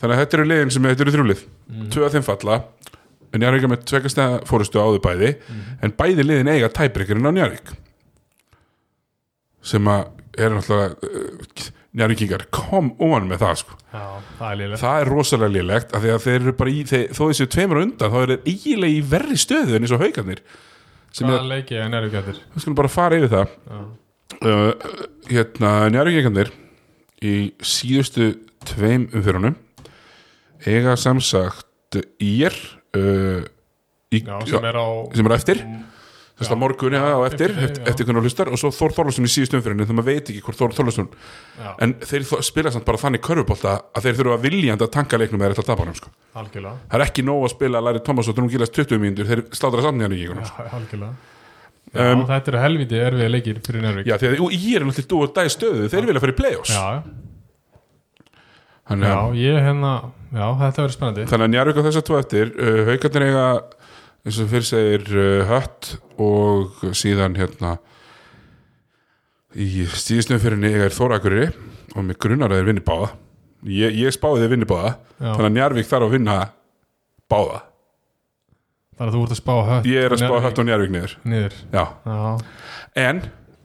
þannig að þetta eru liðin sem þetta eru þrjúlið, mm. tvö að þeim falla Njarðvík er með tvegasta fórustu áður bæði, en bæði liðin eiga tæbreykarinn á Njarðvík. Sem að er náttúrulega uh, Njarðvíkingar, come on með það sko. Já, það er það er rosalega lélegt af því að þeir eru bara í, þeir, þó þessu tveimur undan þá er þeir eiginlega í verri stöðu en eins og haugarnir sem Hvaða ég, leiki er gættir? við skulum bara fara yfir það. Já, uh, hérna njárvíkingarnir í síðustu tveim umfyrunum eiga samsagt ír uh, í, já sem er á sem er á eftir. Þess Já. að morgun ja, á eftir, Eftir, eftir, hvernig hlustar. Og svo Þór Þorlarsson í síðustu umfyrunum þegar maður veit ekki hvort Þór Þorlarsson já, en þeir spila samt bara þannig körfubólta að þeir þurfa viljandi að tanka leiknum eða þetta tapanum sko. algjörlega. Það er ekki nóg að spila Larry Thomas og Drún Gílas 20 mínútur þeir slátra samt nýjan í Já, kíkunum algjörlega Um, þetta eru helviti erfiði leikir fyrir Nærvík já, því að ég er náttúrulega dú og dæði stöðu þeir vilja fara í play-offs. Já, já, að, ég hérna Já, þetta verður spennandi. Þannig að Njarvík á þess að tvo eftir. Uh, haugarnir eiga eins og fyrir segir uh, hött og síðan hérna í fyrir eiga er Þórakurri og mig grunnar að þeir vinni báða. Ég, ég spáði þeir vinni báða. Já. þannig að Njarvík þarf að vinna báða Þannig að þú ert að spá hött ég er að spá hött og Njarvík niður. Niður. Já. Já, en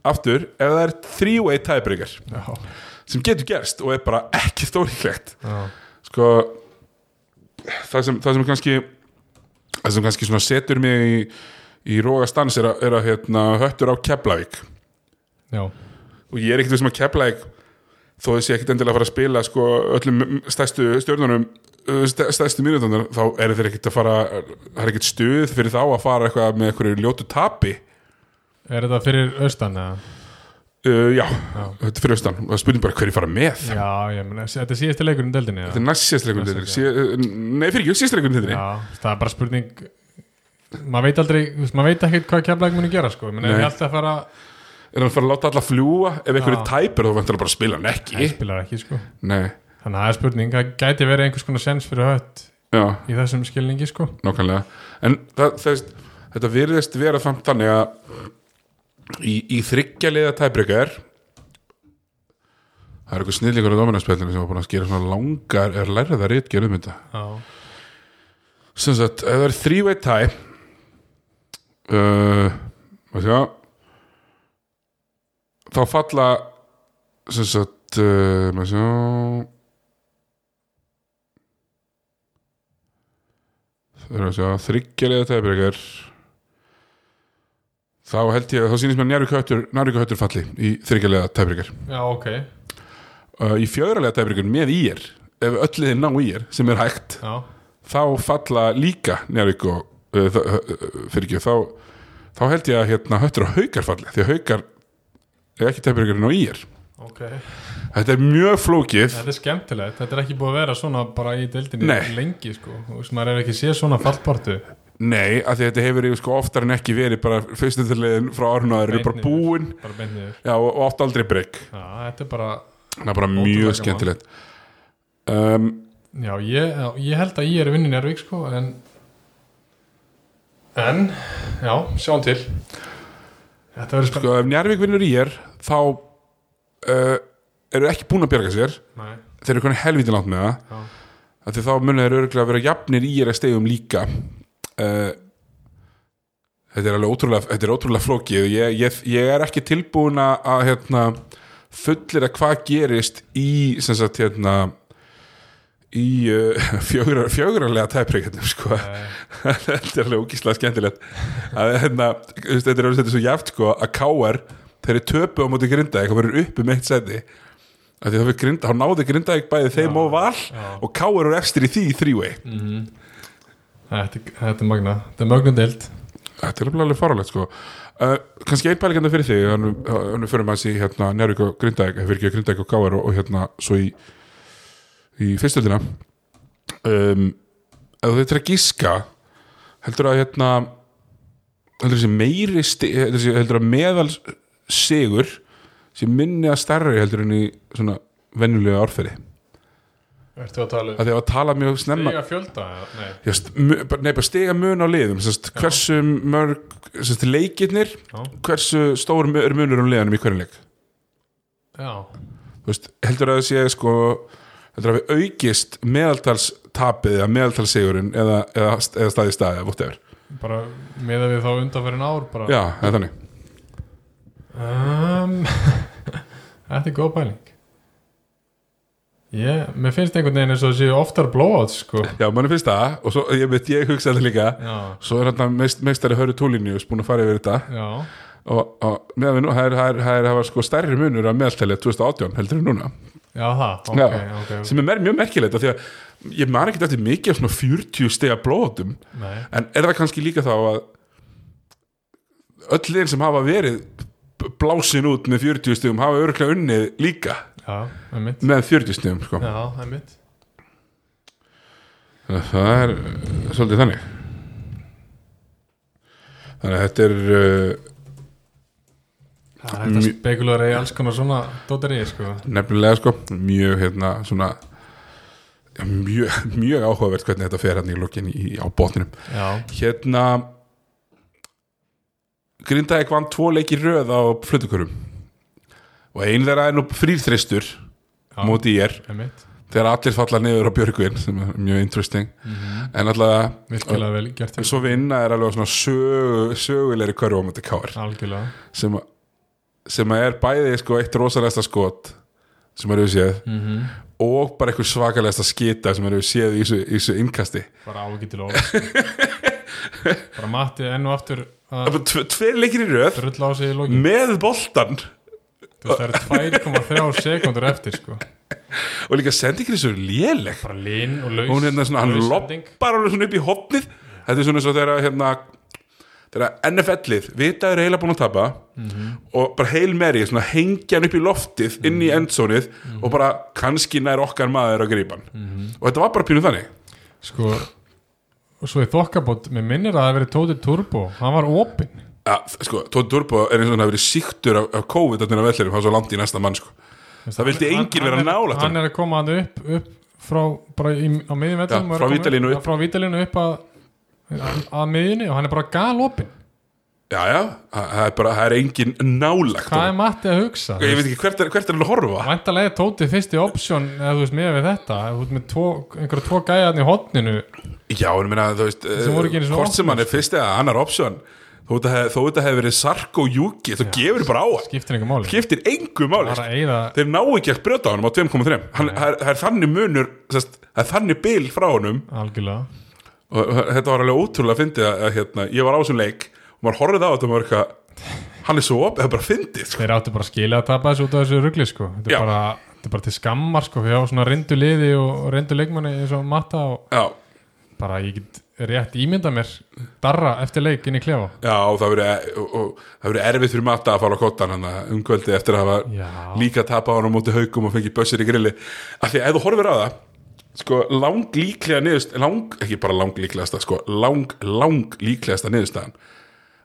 aftur, ef það er three-way tiebreaker já, sem getur gerst og er bara ekki stórhíklegt já. sko það sem, það sem kannski það sem kannski setur mig í, í róga stans er að, er að hérna, höttur á Keflavík. Já, og ég er ekkert við sem að Keflavík þó þessi ekkert endilega að fara að spila sko, öllum stærstu stjórnunum st- stærstu mínútunar þá er þeir ekkert að fara það er ekkert stuð fyrir þá að fara eitthvað með eitthvað ljótu tapi. Er þetta fyrir austan eða? uh, já, Já. þetta er fyrir austan. Það er spurning bara hverju fara með. Já, ég meina, þetta er síðasti leikurinn í deildinni þetta er næst síðastleikum Næst, nei fyrir ekki, síðastleikum til Já, það er bara spurning maður veit aldrei, maður veit ekki hvað kemlaðið muni gera sko, menn ég alltaf að fara er hann að fara að láta alla fljúa ef einhverju Já. tæpur þá vantar hann bara að spila hann ekki. Það spilar ekki sko. Nei, þannig að það er spurning, það gæti verið einhvers konar sens fyrir hött já, í þessum skilningi sko. Nákvæmlega. En það, þess, þetta virðist vera þannig að í, í þryggjaliða tæbreyka er það er eitthvað snillíkur á dominanspillinu sem var búin að skera svona langar er lærið að rítgerð um þetta. Sem sagt, ef það er three-way tie uh, maður sjá þá falla sem sagt uh, maður sjá. Það er að sjá þryggjalega tæbreygar þá held ég að þá sýnist mér Njárvík höttur, falli í þryggjalega tæbreygar já ok. Uh, í fjöðralega tæbreygar með ír ef öll liðin ná ír sem er hægt Já, þá falla líka Njarvík og uh, uh, fyrir ekki þá, þá held ég að hérna höttur og haukar falli því að haukar er ekki tæpurinn á ír. Ok. Þetta er mjög flókið. Þetta er skemmtilegt, þetta er ekki búið að vera svona bara í deildinni Nei. lengi sko. Maður er ekki séð svona fallpartu nei, af því að þetta hefur sko, oftar en ekki verið bara fyrstu til leiðin frá og það eru bara búin. Bara já, og, og oft aldrei Já, þetta er bara, bara mjög skemmtilegt. Um, já ég, ég held að ég er vinnin Njárvík sko en en, já, sjáum til sko, ef Njarvík vinnur ír þá uh, eru ekki búin að bjarga sér. Nei, þeir eru konið helvítið langt með það. Því þá munið þeir örgulega að vera jafnir í er að stegum líka. Uh, þetta er alveg ótrúlega þetta er ótrúlega flókið. Ég, ég, ég er ekki tilbúin að hérna, fullir að hvað gerist í sem sagt hérna í uh, fjögra, fjögrarlega tæpreikandum sko þetta er alveg ógíslega skemmtilegt að hérna, þetta er alveg þetta svo jáft sko að K.R. þeir eru töpu á móti grinda eitthvað verður uppi með eitt seti að það fyrir grinda, þá náði grinda bæði þeim Já, og val já. og K.R. eru efstir í því í þrývei mhm. Þetta er- þetta er magna Þetta er mögnum deild þetta er alveg faralegt sko uh, kannski einn pælikanda fyrir þig hann, hann fyrir maður í hérna Njárvík og Grindavík fyrir ekki Grindavík og K.R. og, og hérna svo í í fyrstöldina um, ef þetta er að gíska heldur að hérna heldur þessi meiri heldur, að meðal sigur sem minni að stærri heldur en í svona venjulega orðferði Ertu að tala að því að tala mjög snemma Stiga fjölda? Nei? Just, nei, bara stiga mun á liðum sest, hversu mörg sest, leikirnir, Já. hversu stór mu- munur um liðanum í hverjum leik? Já. Þú veist, heldur að það sé sko heldur að við aukist meðaltalstapið eða meðaltalsigurinn eða, eða, eða staði staði eða whatever. Bara meða við þá undanferðin ár bara. Já, eða þannig. Um, Þetta er góð pæling. Ég, mér finnst einhvern veginn eins og það séu oftar blowouts sko. Já, manni finnst það. Og svo, ég veit, ég hugsa þetta líka. Já, svo er hann meist, meistari Hörru Túlinius búin að fara yfir þetta. Já, og, og meðan við nú, það er, það er, það er, það var sko stærri munur að meðaltali 2018 heldur en núna já það, ok, Já. ok, sem er mer- mjög merkilegt af því að ég man ekki eftir mikið af svona 40 stiga blóðum Nei, en er það kannski líka þá að öll liðin sem hafa verið blásin út með 40 stigum hafa örgulega unnið líka já, einmitt. með 40 stigum sko. Já, einmitt. Þannig að það er uh, svolítið þannig. Þannig að þetta er uh, Það er þetta Mj- spekular í alls konar svona dótari sko. Nefnilega sko mjög hérna svona mjög, mjög áhugavert hvernig þetta fer hann í lokin í, á botninum. Já, hérna Grindavík vann tvo leiki röð á flutukurum og ein þeirra er nú frýrþristur móti ég er. þegar allir falla niður á Björgvin sem er mjög interesting. En alltaf Virkilega vel gert svo vinna er alveg svona sögu, sögulegri körfu á móti káar Algjörlega. Sem, að- sem er bæði sko eitt rosalegsta skot sem er við séð mm og bara eitthvað svakalegsta skita sem er við séð í þessu, þessu innkasti. Bara ágættil orð sko. Bara matti enn og aftur tveir leikir í röð með boltan það eru 2,3 sekundur eftir sko. Og líka sendingin er svo léleg. Bara lin og laus hún hérna svona, hann loppar alveg svona upp í hopnið þetta er svona svo þegar hérna þegar NFL-ið vitaður eiginlega búin að tapa og bara heil meri svona hengja hann upp í loftið inn í endzónið og bara kannski nær okkar maður að grípa hann og þetta var bara pínu þannig Sko Og svo í þokkabót, mér minnir að það hafi verið Tóti Turbo Hann var opinn ja, sko, Tóti Turbo er eins og hann hafi verið síktur af, af COVID á vellirum, hann svo langt í næsta mann sko. það vildi Hann- enginn vera er- nálægt Hann er að koma hann upp, upp frá, bara í, á miðjum vellum upp. Frá vítalínu upp að, að miðjunni og hann er bara galopinn. Já, já, það er bara, það er enginn nálægt Hvað er Matti að hugsa? ég veit ekki hvert er, hvert er hann að horfa? Væntalega er Tóti fyrsti option eða þú veist með við þetta. Þú veist með tvo, einhverja tvo gæjarn í hotninu Já, en minna, þú veist, eh, hvort sem hann er fyrst eða annar option þó þetta hefur verið Sarko Júki þá gefur bara á hann, skiptir einhver máli. Skiptir engu máli. Eyða þeir ná ekki að brjóta á hann á 2.3 Hann- það er- þannig munur það er þannig bil frá algjörlega og þetta var alveg ótrúlega að fyndi að, að hérna, ég var á þessum leik og maður horfði á þetta og maður eitthvað hann er svo op, það er bara fyndið sko. þeir áttu bara að skilja að tapa þessu út af þessu rugli sko. þetta, er bara, þetta er bara til skammar sko, fyrir á svona reyndu liði og reyndu leikmanni eins og Matta og Já, bara ég get rétt ímynda mér darra eftir leik inn í klefa já og það verið verið erfitt fyrir matta að fara á kottan hann umkvöldi eftir að hafa Já. líka tapa á hann á móti haugum og fengið bössir í grilli af því að ef þú horfir á það sko lang líklega niðurst lang, ekki bara lang líklegasta sko, lang, lang líklegasta niðurstaðan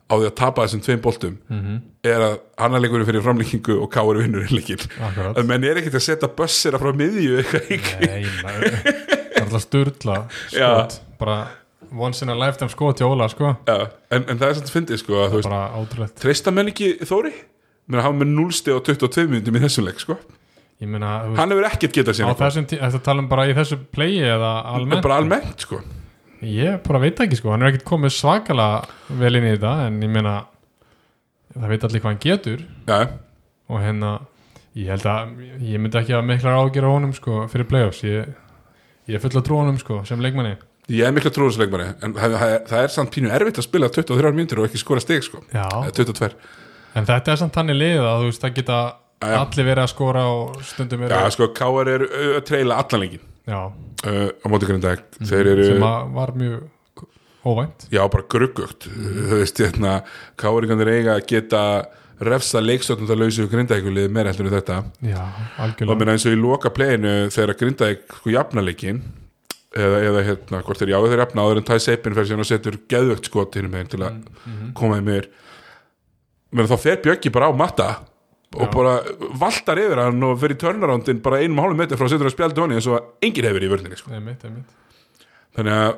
á því að tapa þessum tveim boltum -hmm. er að annar leikurinn fyrir framlíkingu og káur vinnur innleikin Akkurat. að menn er ekkert að setja bössira frá miðju eitthvað í Nei, maður, það er alltaf sturla skot, bara once in a lifetime skot hjá Óla sko. Já, en, en það er svolítið fyndið sko að veist, treysta menn ekki Þóri? Mér hafa með 0 steg og 22 minnum í þessum leik sko meina, Hann hefur ekkert getað síðan þetta tala um bara í þessu playi eða almennt? Bara almennt sko. Ég bara veit ekki sko, hann er ekkert komið svakalega vel inn í þetta en ég meina það veit allir hvað hann getur. Já, og hérna ég held að ég myndi ekki að miklar ágjör á honum sko, fyrir playoffs. Ég, ég er full að trú honum sko, sem leikmanni. Ég er mikla trúðarsleikmari en það, það, það er samt pínu erfitt að spila 23 mínútur og ekki skora stig sko. Já, Eða 22 en þetta er samt þannig lið að þú veist það geta. Allir verið að skora og stundum Já, eru sko, K.R. er uh, að treila allan leikin já, uh, á móti grindæk þeir eru, sem var mjög óvænt. Já, bara gruggugt. Þú veist, hérna K.R. eiga að geta refsa leikstjórnum það lausu grindækulið meira heldur en þetta. Já, og algjörlega minna eins og í loka pleginu þegar grindæk sko jafna leikin eða, eða hérna, hvort þeir já þeir jafna áður en Ty Seipin fyrir síðan og setur geðvögt skot hinn með til að koma í mér menn þá fer Bjöggi bara á matta og bara valtar yfir hann og fyrir turnaroundin bara einum hálfum metri frá setur að spjaldi honni eins og enginn hefur í vörninni sko. Þannig að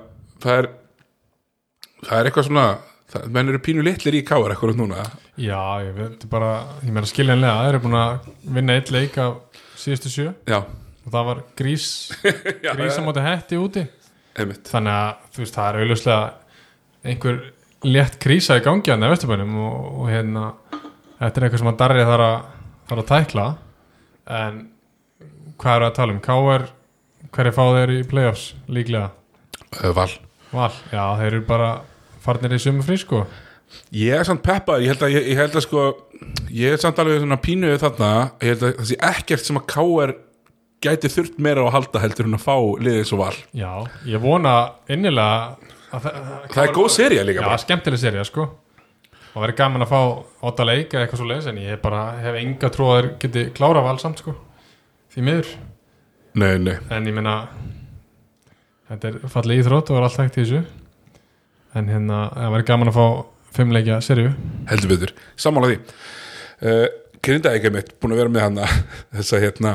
það er það er eitthvað svona það, menn eru pínu litlir í káar eitthvað núna. Já, ég veit bara ég meina skiljanlega, það eru búin að vinna eitt leik af síðustu sjö. Já, og það var grís já, grís á móti hetti úti. Einmitt. Þannig að þú veist, það er auðvitað einhver létt krísa í gangi hann í Vesturbænum og, og hérna þetta er eitthvað sem að Darri þarf að, þarf að tækla en hvað eru að tala um? K.R. hverju fá þeir í playoffs líklega? Uh, Val Val, já, þeir eru bara farnir í sumu frí sko Ég er samt peppað, ég held að, ég, ég held að sko, ég er samt alveg svona pínuð þarna, ég held að það sé ekkert sem að K.R. gæti þurft meira á að halda heldur en að fá liðið svo val. Já, ég vona innilega að það, Það er góð sería líka Já, skemmtileg serja sko og verið gaman að fá åtta leik eða eitthvað svo leiðis en ég bara hef enga trú að þeir geti klára val samt sko. Því miður, Nei, nei, en ég meina þetta er fallið íþrótt og er allt hægt í þessu. En hérna, það verið gaman að fá fimm leikja serju heldur betur. Sammála því. Uh, Grindaðið mitt, búin að vera með hana, þessa hérna,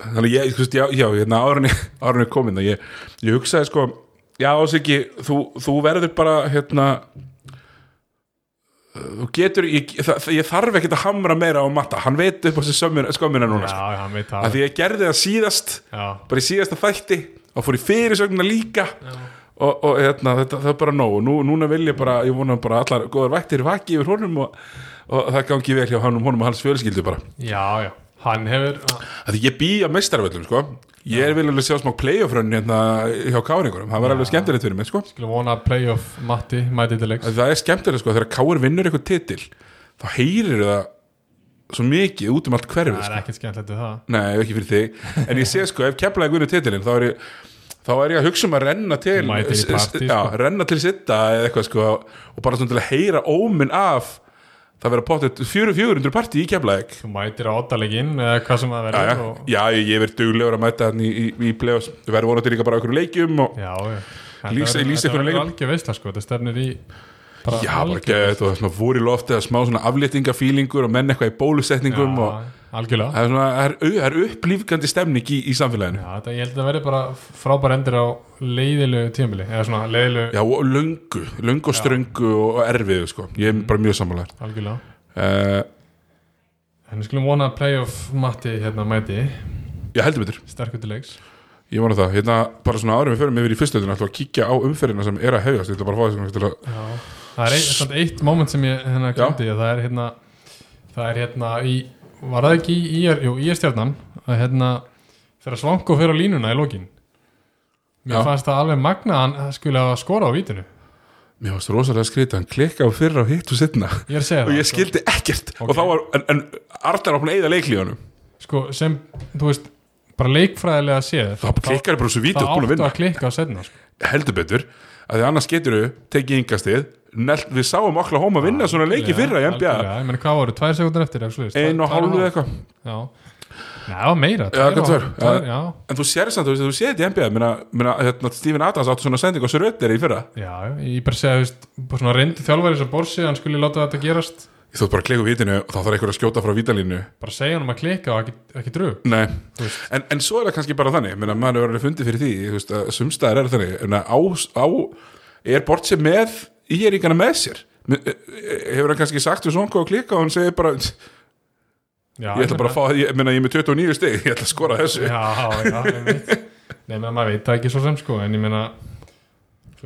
þannig ég, þú veist, já, já hérna árunni, komin, ég, ég hugsaði sko, já, Siggi, þú, þú verður bara, hérna, þú getur, ég, það, ég þarf ekkert að hamra meira á matta, hann veit upp á þessi sömmuna, skömmuna núna, sko. Já, já, veit að því ég gerði það síðast Já, bara í síðasta þætti og fór í fyrirsögnuna líka. Og, og hérna, þetta, það er bara nóg. Nú, núna vil ég bara, ég vona bara allar góðar vættir vaki yfir honum og, og það gangi vel hjá honum, honum og hans fjölskyldu bara. Já, já, hann hefur að því ég bý á meistarvöllum sko ég vil alveg sjá smá playoff-run hérna hjá káringurum, það var alveg skemmtilegt fyrir mig sko. Skulum vona að playoff Matti mæti til leiks. Að það er skemmtilegt sko, þegar káir vinnur eitthvað titil þá heyrir það svo mikið út um allt hverfið Það sko. er ekkert skemmtilegt það. Nei, ekki fyrir þig. En ég sé sko, ef keflaði guðinu titilinn þá er ég þá er ég að hugsa um að renna til partí, já, sko. renna til sitta eða eitthvað sko og bara svona til að heyra óminn af það vera potið 400 partí í keflaðik Þú mætir á óttalegin eða hvað sem það já, já, verður og... já, ég, ég verð duglegur að mæta hann í, í, í play-offs, við verðum vonandi líka bara einhverju leikjum og Lýsa- verður- verður leikjum. algjör veistla sko, þetta stefnir í já, bara algjör gett og svona voru í lofti að smá svona afléttingafílingur og menn eitthvað í bólusetningum og Já, algjörlega. Það er, svona, það er, það er upplýfgandi stemning í, í samfélaginu. Já, þetta, ég held að það verði bara frábær endur á leiðilegu tímabili eða svona leiðilegu Já, og löngu, löngu og ströngu og erfiðu sko, ég er bara mjög sammálar algjörlega. Uh, En við skulum vona að playoff Matti hérna mæti. Ég heldur betur, sterkur til leiks. Ég vona það. Hérna bara svona árum við förum yfir í ætla að kíkja á umferðina sem er að hefjast ég ætla bara að fá þess að Já, það er eitt, eitt moment sem ég hérna glemdi það er hérna það er hérna í, var það ekki í jú, IR stjarnan að hérna þegar Svanko fyrir á línuna í lokin mér Já. fannst það alveg magna að hann skulle hafa skora á vítinu Mér varst rosalega skrítið, hann klikka á fyrra og hitt og setna ég og það ég sko. skildi ekkert Ok. og þá var, en, en Arnar ápun eða leiklíðanum sko, sem, þú veist bara leikfræðilega séð þá klikkar bara svo vítið og búin að áttu vinna að klikka á setna sko. heldur betur, að því annars getur við tekið yngastið, nelt, við sáum okla hóma vinna svona leiki fyrra í NBA meni hvað voru, tvær sekundar eftir eða svoleiðis, ein og hálfu eitthvað. Já, meira Já, tvær hálf- tvær? tvær, já, en þú sér samt, þú séð þetta í NBA minna, minna, hérna, Stephen Adams áttu svona sending og Sörötter í fyrra. Já, ég bara segja, þú veist bara svona reyndi þjálfæri sem Borsi, hann skulle láta þetta gerast. Ég þótt bara að klikka á vítinu og þá þarf einhver að skjóta frá vítalínu bara segja hann um að klikka og ekki, ekki veist. en, en svo er það kannski bara þannig minna, maður er alveg fundið fyrir því þú veist, að sumstaðar er þannig. En að á, á er bort sér með í er ykkarna með sér. Eh, eh, hefur hann kannski sagt við svona og klikka og hann segir bara ég já, ætla bara að fá, ég, minna, ég er með 29 stig ég ætla að skora þessu. Já, já, einmitt. Nei, menn maður veit það ekki svo sem sko en ég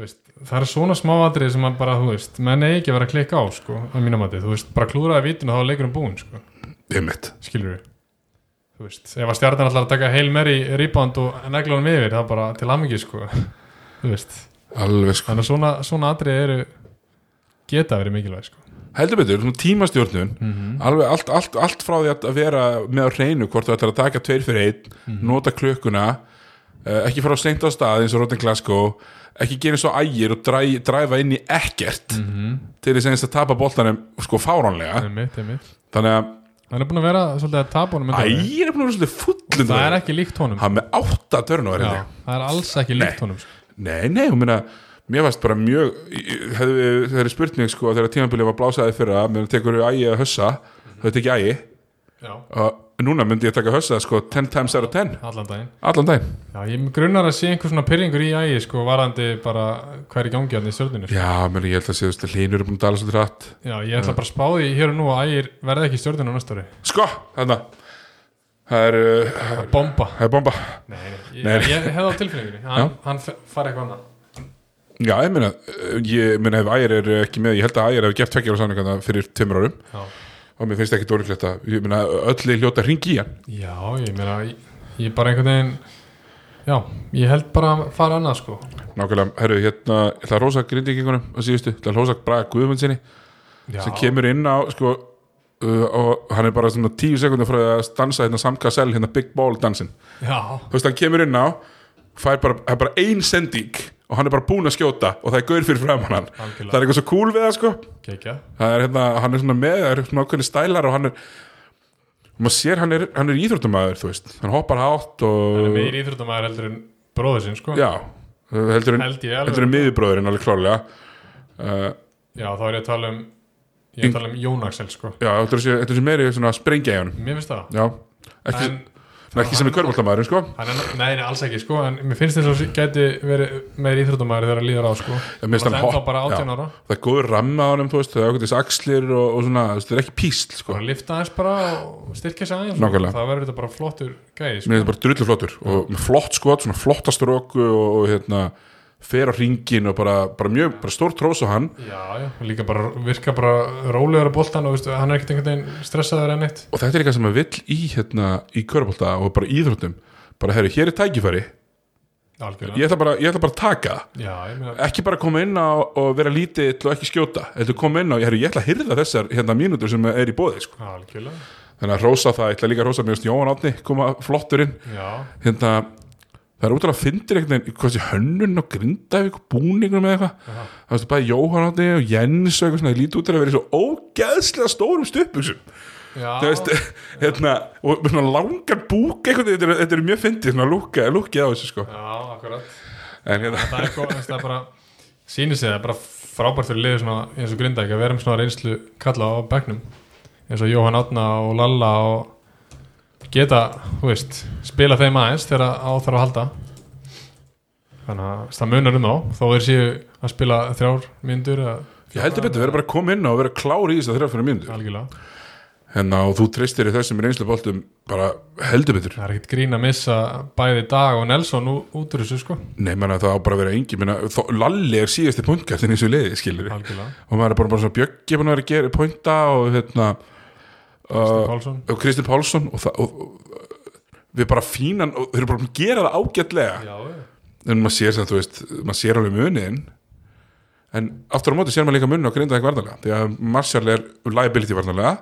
veist, það er svona smáatrið sem maður bara, þú veist menn eigi ekki að vera að klikka á sko, mínum að þú veist, bara klúraði vitinu þá er leikurinn búinn sko. Skilur við þú veist, ef að stjarnan ætlar að taka heil meri rebound og negla honum yfir, það er bara til aðmengi sko, þú veist alveg sko. Þannig að svona, svona atrið eru geta verið mikilvæg sko. Heldur betur, tímastjórnun mm alveg allt, allt, allt frá því að vera með á hreinu hvort þú ætlar að taka tveir fyrir einn Mhm. nota klukkuna uh, ekki fara á seint á stað eins og Rotten Glasgow ekki gera og ægir og dræ, dræfa inn í ekkert -hmm. til þess að tapa boltanum sko fáránlega. Þannig að hann er búin að vera svolítið að tapa honum ægir er búin að vera svolítið fullin það er ekki líkt honum. Hann með átta törnur það er alls ekki líkt honum sko. Nei, nei, hún meina mér varst bara mjög það er spurt mig sko þegar tímabilið var blásaði fyrra meðan tekur þú ægi að hössa? Þau tekið ægi og núna myndi ég taka hössa sko 10 times out of 10 allan daginn. Allan daginn. Já, ég grunnar að sé einhver svona pyrringur í ægi sko, varandi bara hvað er í stjórninu sko. Já, meni, ég held að sé, þú veist, Línur er búin að dala svolítið rætt Já, ég ætla bara að spá því hér og nú að ægir verði ekki í stjórninu á næsta ári. Sko, þarna Það er, uh, Bomba. Það er bomba. Nei, ég, Nei. ég hefði á tilfinningunni. Hann, hann fari eitthvað annað. Já, ég meina, uh, ég meina ef Ægir er ekki með, ég held að Ægir hefur gert tveggjara samningarna fyrir tveimur árum. Já, og mér finnst ekki dórifletta, ég meina öll er hljóta hringi í hann. Já ég meina ég, ég bara einhvern veginn Já, ég held bara að fara annað sko. Nákvæmlega, herru, hérna, ég ætla að rósa grindíkingunum á síðustu, ég ætla að rósa Braga Guðmundsinni sem kemur inn á, sko uh, og hann er bara svona tíu sekundir frá að stansa hérna samka sel, hérna Big Ball dansin Já, þú veist, hann kemur inn á fær bara, það er bara ein sending og hann er bara búinn að skjóta og það er gaur fyrir framan hann. Það algjörlega er eitthvað svo cool við það sko. Kekja það er hérna, hann er svona með, það er svona ákveðni stælar og hann er maður sér hann er, hann er íþróttamæður þú veist, hann hoppar hátt Það er og meir íþróttamæður heldur en bróður sinn sko. Já, heldur en Held ég heldur alveg en miðjubróðurinn alveg klárlega. Uh, Já, þá er ég að tala um Ég tala um Jón Axel sko. Já, þetta er þessi- þetta meiri sprengja í hann Mér finnst það. Já, ekki, En ekki sem er körfaldamæðurinn sko. Hann nei, alls ekki sko En mér finnst þess að gæti verið meir íþróttamæður þegar að líður á sko. Já, það er ennþá bara 18 já. ára. Það er góður ramma á hann þú veist, það er okkur þessi axlir og, og svona, það er ekki písl sko. Bara lifta aðeins bara og styrkja sig aðeins. Nákvæmlega. Það verður þetta bara flottur gæði sko. mér finnst það bara drullu flottur og með flott skot, svona flottastróku og, og hérna fer á ringin og bara, bara mjög, bara stór trós á hann. Já, já, líka bara virka bara rólegur að boltan og veistu, hann er ekkert einhvern veginn stressaður en eitt og þetta er eitthvað sem maður vill í hérna, í körbólta og bara íþróttum. Bara, herru, hér er tækifæri. Algjörlega. Ég ætla bara, ég ætla bara að taka. Já, meina ekki bara koma inn á og vera lítill og ekki skjóta, þetta koma inn á herru, ég ætla að hyrða þessar hérna mínútur sem er í bóði sko. Algjörlega. Þannig að rósa það, ég ætla líka að rósa mér Jóhann Átni koma flottur inn. Já, hérna, það er útrúlega að fyndir einhvern veginn, hvað sé hönnun og grindavík búningum eða eitthvað. Það veist bæði Jóhann Átni og Jens og eitthvað svona, það lítið út til að vera svo ógeðslega stórum stuppuksum já. Það veist, hérna og svona langar búk eitthvað þetta er, þetta er mjög fyndið, svona lúkka, lúkki á þessu sko. Já, akkurat. En hérna, Það er góð, það er bara sýnir sig það er bara frábært fyrir liður svona eins og grinda ekki að vera með svona reynslu kalla á bekknum. Eins og Jóhann Átna og Lalla og geta, þú veist, spila þeim aðeins þegar á þarf að halda. Þannig að það munar um þá. Þó þeir séu að spila þrjár myndur ég heldur betur, vera bara að koma inn og vera klár í þess að þrjá fyrir algjörlega, hérna og þú treystir í þessum reynslu boltum bara heldur betur. Það er ekkert grín að missa bæði Dag og Nelson út úr þessu sko, nei, menna það á bara að vera engi menna, þó, Lalli er síðasti punktgæftin í þessu liði skilur algjörlega. Og maður er bara, bara svona bjöggi hérna Kristinn uh, Pálsson, og og, og, og við bara fínan og þeir eru bara að gera það ágætlega. En maður sér sem þú veist maður sér alveg munin. En aftur á móti sér maður líka munin á grindaðing varnalega því að Marshall er liability varnalega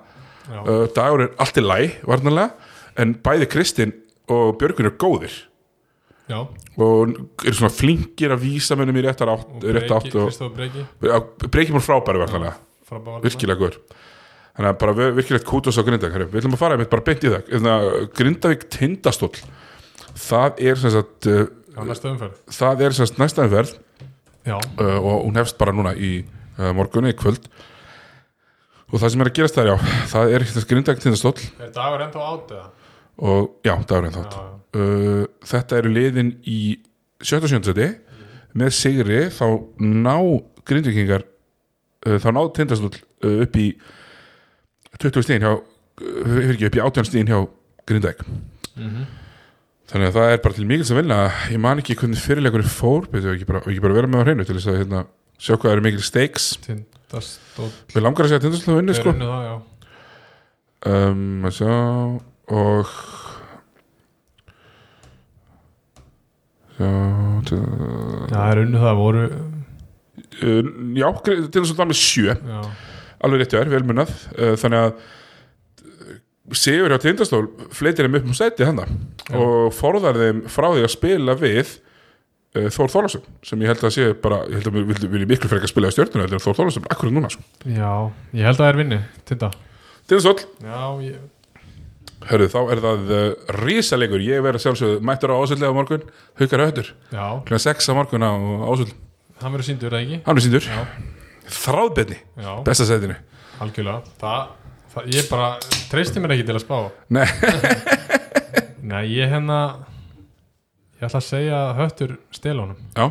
uh, Dagur er allt í læ varnalega en bæði Kristinn og Björgun er góðir. Já. og eru svona flinkir að vísa mönnum í réttar átt, og rétt átt og Kristof Breki. Breykjum úr frábæri varnalega virkilega góður þannig að bara vir- virkilegt kútos á Grindavík við ætlum að fara einmitt bara beint í það. Hérna, Grindavík tindastóll. Það er sem sagt uh, á umferð. það er sem sagt næsta umferð. Uh, og hún hefst bara núna í uh, morgunni í kvöld. Og það sem er að gerast þar já það er Grindavík tindastóll. Er dagur ennþá át eða? og já, dagurinn þátt Já, uh, þetta eru liðin í 77. seti með sigri þá ná grindvikingar uh, þá ná tindastóll uh, upp í 20 stíðin hjá fyrir ekki upp í 18 stíðin hjá Grindavík. Mhm. þannig að það er bara til mikils að vinna. Ég man ekki hvernig fyrirleikurinn fór betur ekki ekki bara vera með á hreinu til þess að hérna, sjá hvað eru mikil Tindastóll. Við langar að segja að tindastóll vinni er sko. Það, um, sjá og sjá það er unnu það voru uh, já, að það með sjö. Já, alveg rétt hjá þér, velmunað uh, þannig að uh, Sigur hjá Tindastól fleitir þeim upp um sæti handa Já. og forðar þeim frá því að spila við uh, Þór Þólasson sem ég held að sé bara, ég held að við viljum miklu frekar spila í stjórnuna en Þór Þólasson akkurat núna sko. já, ég held að það er vinni Tinda Tindastól, Já, ég, hörru þá er það rísalegur, ég verður sjálfsögðu mættur á ásöldlega á morgun, haukar höttur kl. 6 á morgun á ásöld. Hann verður síndur það ekki? Hann er síndur, Já, þráðbyrni já, besta sætinu. Algjörlega. Það, það ég bara treysti mér ekki til að spá. Nei. Nei, ég hérna Ég ætla að segja að höttur stela honum Já.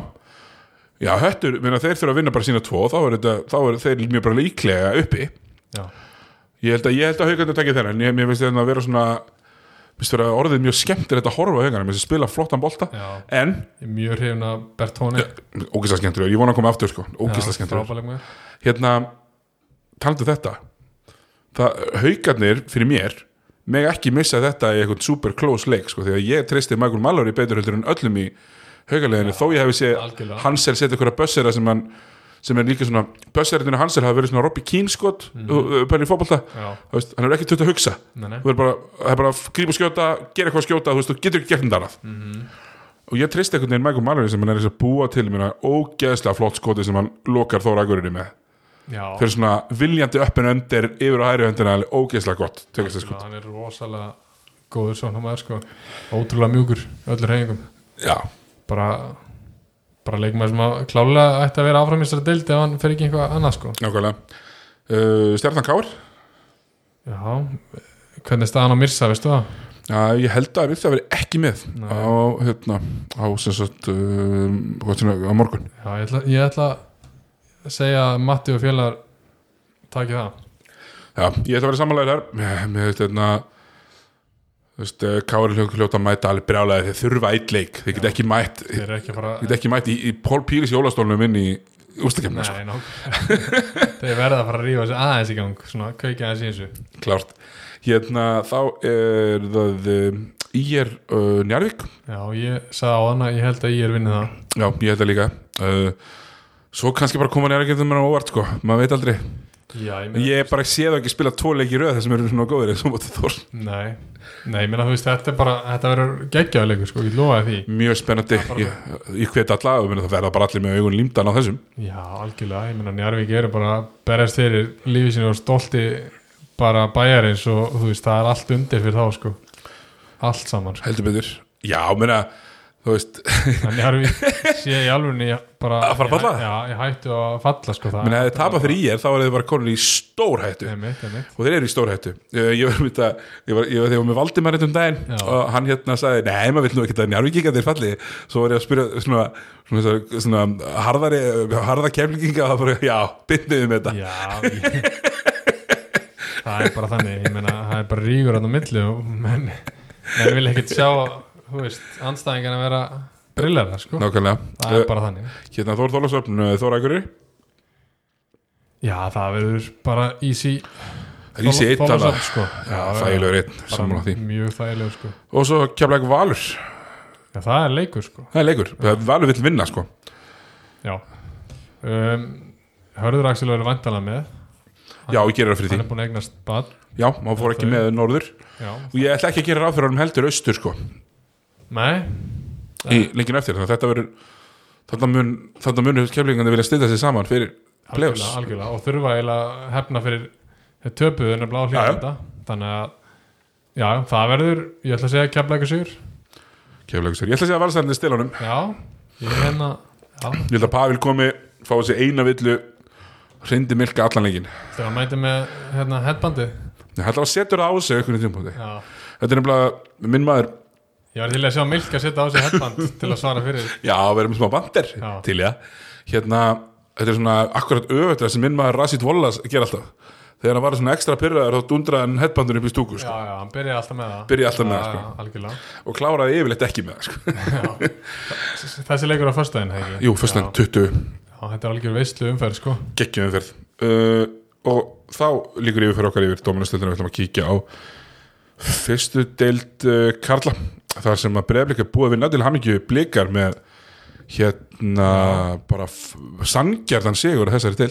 Já, höttur, þeir þurfa að vinna bara sína tvo þá er, þetta, þá er þeir mjög bara líklega uppi. Já, Ég held að, ég held að takja þeirra en ég, finnst þetta að vera svona finnst vera orðið mjög skemmtilegt að horfa á haugarnir mér finnst spila flottan bolta. Já, en, er mjög hrifin að Bertóni ógislega skemmtilegur, ég vona að koma aftur sko, ógislega skemmtilegur. Hérna, talandu þetta. Það, haugarnir fyrir mér meg ekki missa þetta í eitthvað super close leik sko, því að ég treysti Michael Mallory betur heldur en öllum í haugarleginni þó ég hefði séð. Hansel setja eitthvað bössera sem, hann, sem er líka svona bösserinu Hansel hafa verið svona Robbie Keane skot mm -hmm. pælið í fótbolta. Já, Þú veist, hann er ekki tött að hugsa. Nei, nei. Þú er bara, er bara að grípa skjóta gera eitthvað að skjóta, þú veist, þú getur ekki gert um það Mhm. og ég treysti einhvern veginn Michael Mallory sem hann er þess að búa til mér ógeðslega flott skoti sem hann lokar þóra agurinni með. Já, fyrir svona viljandi öppin öndir yfir á hæri höndina alveg ógeðslega gott skot. hann er rosalega góður svona maður sko. Ótrúlega mjúkur, í öllur reyngum já, Bara bara leikmaður sem að klálega ætti að vera áfram í þessari deild ef hann fer ekki eitthvað annað sko. Nákvæmlega. Uh, Stjarnan Kár Já, hvernig er staðan á Mirsa, veistu það? Já, ég held að það veri ekki með Nei. á, hérna, á sem sagt er, á morgun. Já, ég ætla, ég ætla að segja að Matti og félagar taki það. Já, ég ætla að vera samanlega þar með, þetta, hérna þú veist, eh, Kári hljóta að mæta alveg brjálega þeir þurfa eitt leik, þeir get ekki mætt Þeir eru ekki mætt í, í Pól Píris jólastólunum inn í ústakefna, sko, Þeir verða að fara að rífa sig aðeins í gang Svona, kveikja aðeins í þessu. Klárt. Hérna, þá er það um, Ír uh, Njarvík Já, ég sagði á hana, ég held að ég er vinnið það. Já, ég held að líka. Uh, svo kannski bara koma Njarvík þetta mér á óvart, sko, maður veit aldrei Já, ég ég bara sé það ekki spila tvo leiki í röð þessum eru svona góðir eins og mótið þór. Nei, nei, þú veist, þetta er bara Þetta verður geggjaðleikur, sko, ég lofaði því. Mjög spennandi, bara- ég, ég hvet alla og minna, það verða bara allir með augun límdan á þessum. Já, algjörlega, ég meina Njarvík eru bara berjast fyrir lífið sínu og stolti bara bæjarins og þú veist, það er allt undir fyrir þá, sko. Allt saman, sko. Heldur betur, já, minna þú veist, En Njarvík sé í alvörunni bara Að fara að falla? Já, ég hættu að falla, sko það minna, ef þið tapa fyrir Ír þá er þið bara konin í stór hættu. Og þeir eru í stór hættu. Ég, ég var með þetta, ég var, ég var, þegar var með Valdimar eitt um daginn Já. og hann hérna sagði, nei, maður vil nú ekki það njárvík ekki að þeir falli, svo var ég að spyrja svona, svona, svona, svona harðari harða kemlinginga og það bara, já, með þetta. Já, ég... það er bara þannig ég meina, það er bara rígur á milli menn, menn vil ekkert sjá þú veist, anstæðingan að vera brillara, sko, nákvæmlega, það er uh, bara þannig. hérna Þór Þólasöfn Þór Æguri, Já, það verður bara easy. Rísi eitt Þólasöfn, þarna. sko. Já, þægilegur einn, sammála því. mjög þægilegur, sko. Og svo kemlaði Valur, Já, það er leikur, sko. Það er leikur. Valur vill vinna, sko. Já. Um, Hörður Axel verður vantalega með. Já, ég gerir það fyrir hann því, er búin að eignast bad já, maður fór ekki með norður. Já, og ég ætla ekki að gera ráð fyrir honum heldur austur, sko nei, í lenginu eftir, þannig að þetta verður þarna mun, þarna mun kemlingandi vilja stilla sig saman fyrir playoffs. algjörlega, algjörlega og þurfa eiginlega hefna fyrir töpuðu en að blá hlýða þannig að já, það verður, ég ætla að segja keflæku sigur. Keflavík sér. Ég ætla að segja stila honum. Já, ég já, Ég held að Pavel komi, fá sér eina villu hrindi milka allan leikin þegar mæti með hérna headbandi Ég held að setja það á sig einhvern já, Þetta er nefnilega, minn maður ég var til að sjá Milk að setja á sig headband til að svara fyrir. Já, við erum smá bandir Já. til ég Hérna, þetta er svona akkurat öfut sem minn maður Rasit Wallas ger alltaf. Þegar hann var svona ekstra pyrraður þá dundraði hann headbandun upp í stúku já, sko. já, hann byrjaði alltaf með það. Byrjaði alltaf með það, Já, sko. já, algjörlega. Og kláraði yfirleitt ekki með það sko. já. þessi leikur á föstudaginn, hegi Jú, fyrst enn 20 já, þetta er algjör veistlu umferð, sko. Geggjum umferð. Uh, og þá líkur yfir fyrir okkar yfir Dóminastöldinu við ætlum að kíkja á fyrstu deild uh, Karla þar sem að breyflik er búið við nættil hamingju blikar með hérna bara f- sanngjarnan sigur á þessari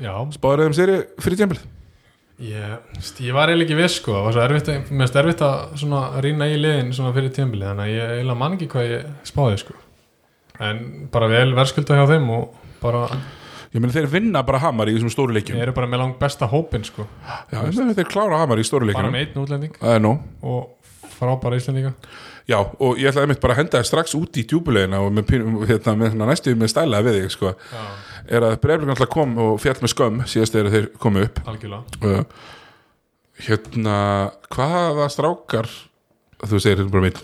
Já, spáður þeim séri fyrir tjempil ég, veist, ég var eiginlega ekki viss sko, það var svo erfitt, að- finnst erfitt að rýna í liðin svona fyrir tímabili þannig að ég eiginlega man ekki hvað ég spáði sko. En bara vel verðskulda hjá þeim og bara, ég meni þeir vinna bara hamar í þessum stóru leikjum. Ég eru bara með langt besta hópin sko, já, þeir klára hamar í stóru bara með einn útlending. Er nú og frábæra Íslandinga Já, og ég ætlaði einmitt bara að henda þér strax út í djúbulegina og með, hérna, með næstu með stælaði við þig sko, er að Breiflik alltaf kom og fjall með skömm síðast þegar þeir komu upp. Uh, hérna hvaða strákar þú segir hérna bara með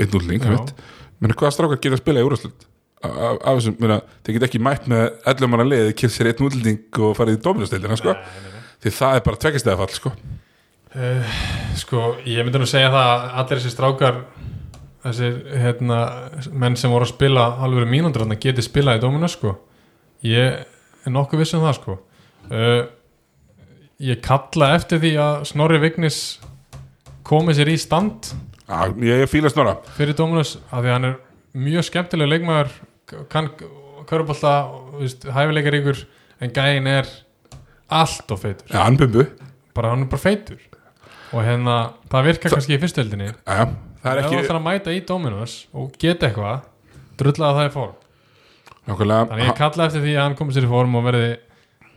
einn- veit, menn hvaða strákar geta að spila í úrvarslut af þessum, þeir geta ekki mætt með ellum manna liðið, kynnt sér einn útlending og farið í dominustildina, sko, því það er bara tveggjastæða fall, sko Uh, sko, ég myndi nú segja það að allir þessi strákar þessir hérna, menn sem voru að spila alveg mínúndur þarna geti spilað í Dominus sko. ég er nokkuð viss um það sko. uh, ég kalla eftir því að Snorri Vignis komi sér í stand Já, ég fíla snora fyrir Dominus af því að hann er mjög skemmtileg leikmaður kann körubólta hæfileikar ykkur en gæin er allt og feitur Já, anbumbu, bara hann er bara feitur og hérna, það virkar kannski í fyrstöldinni já, það er ef þú ekki ætlar að mæta í Dominus og geta eitthvað drullaða það í form. Nákvæmlega, þannig ég kalla eftir því að hann komið sér í form og verði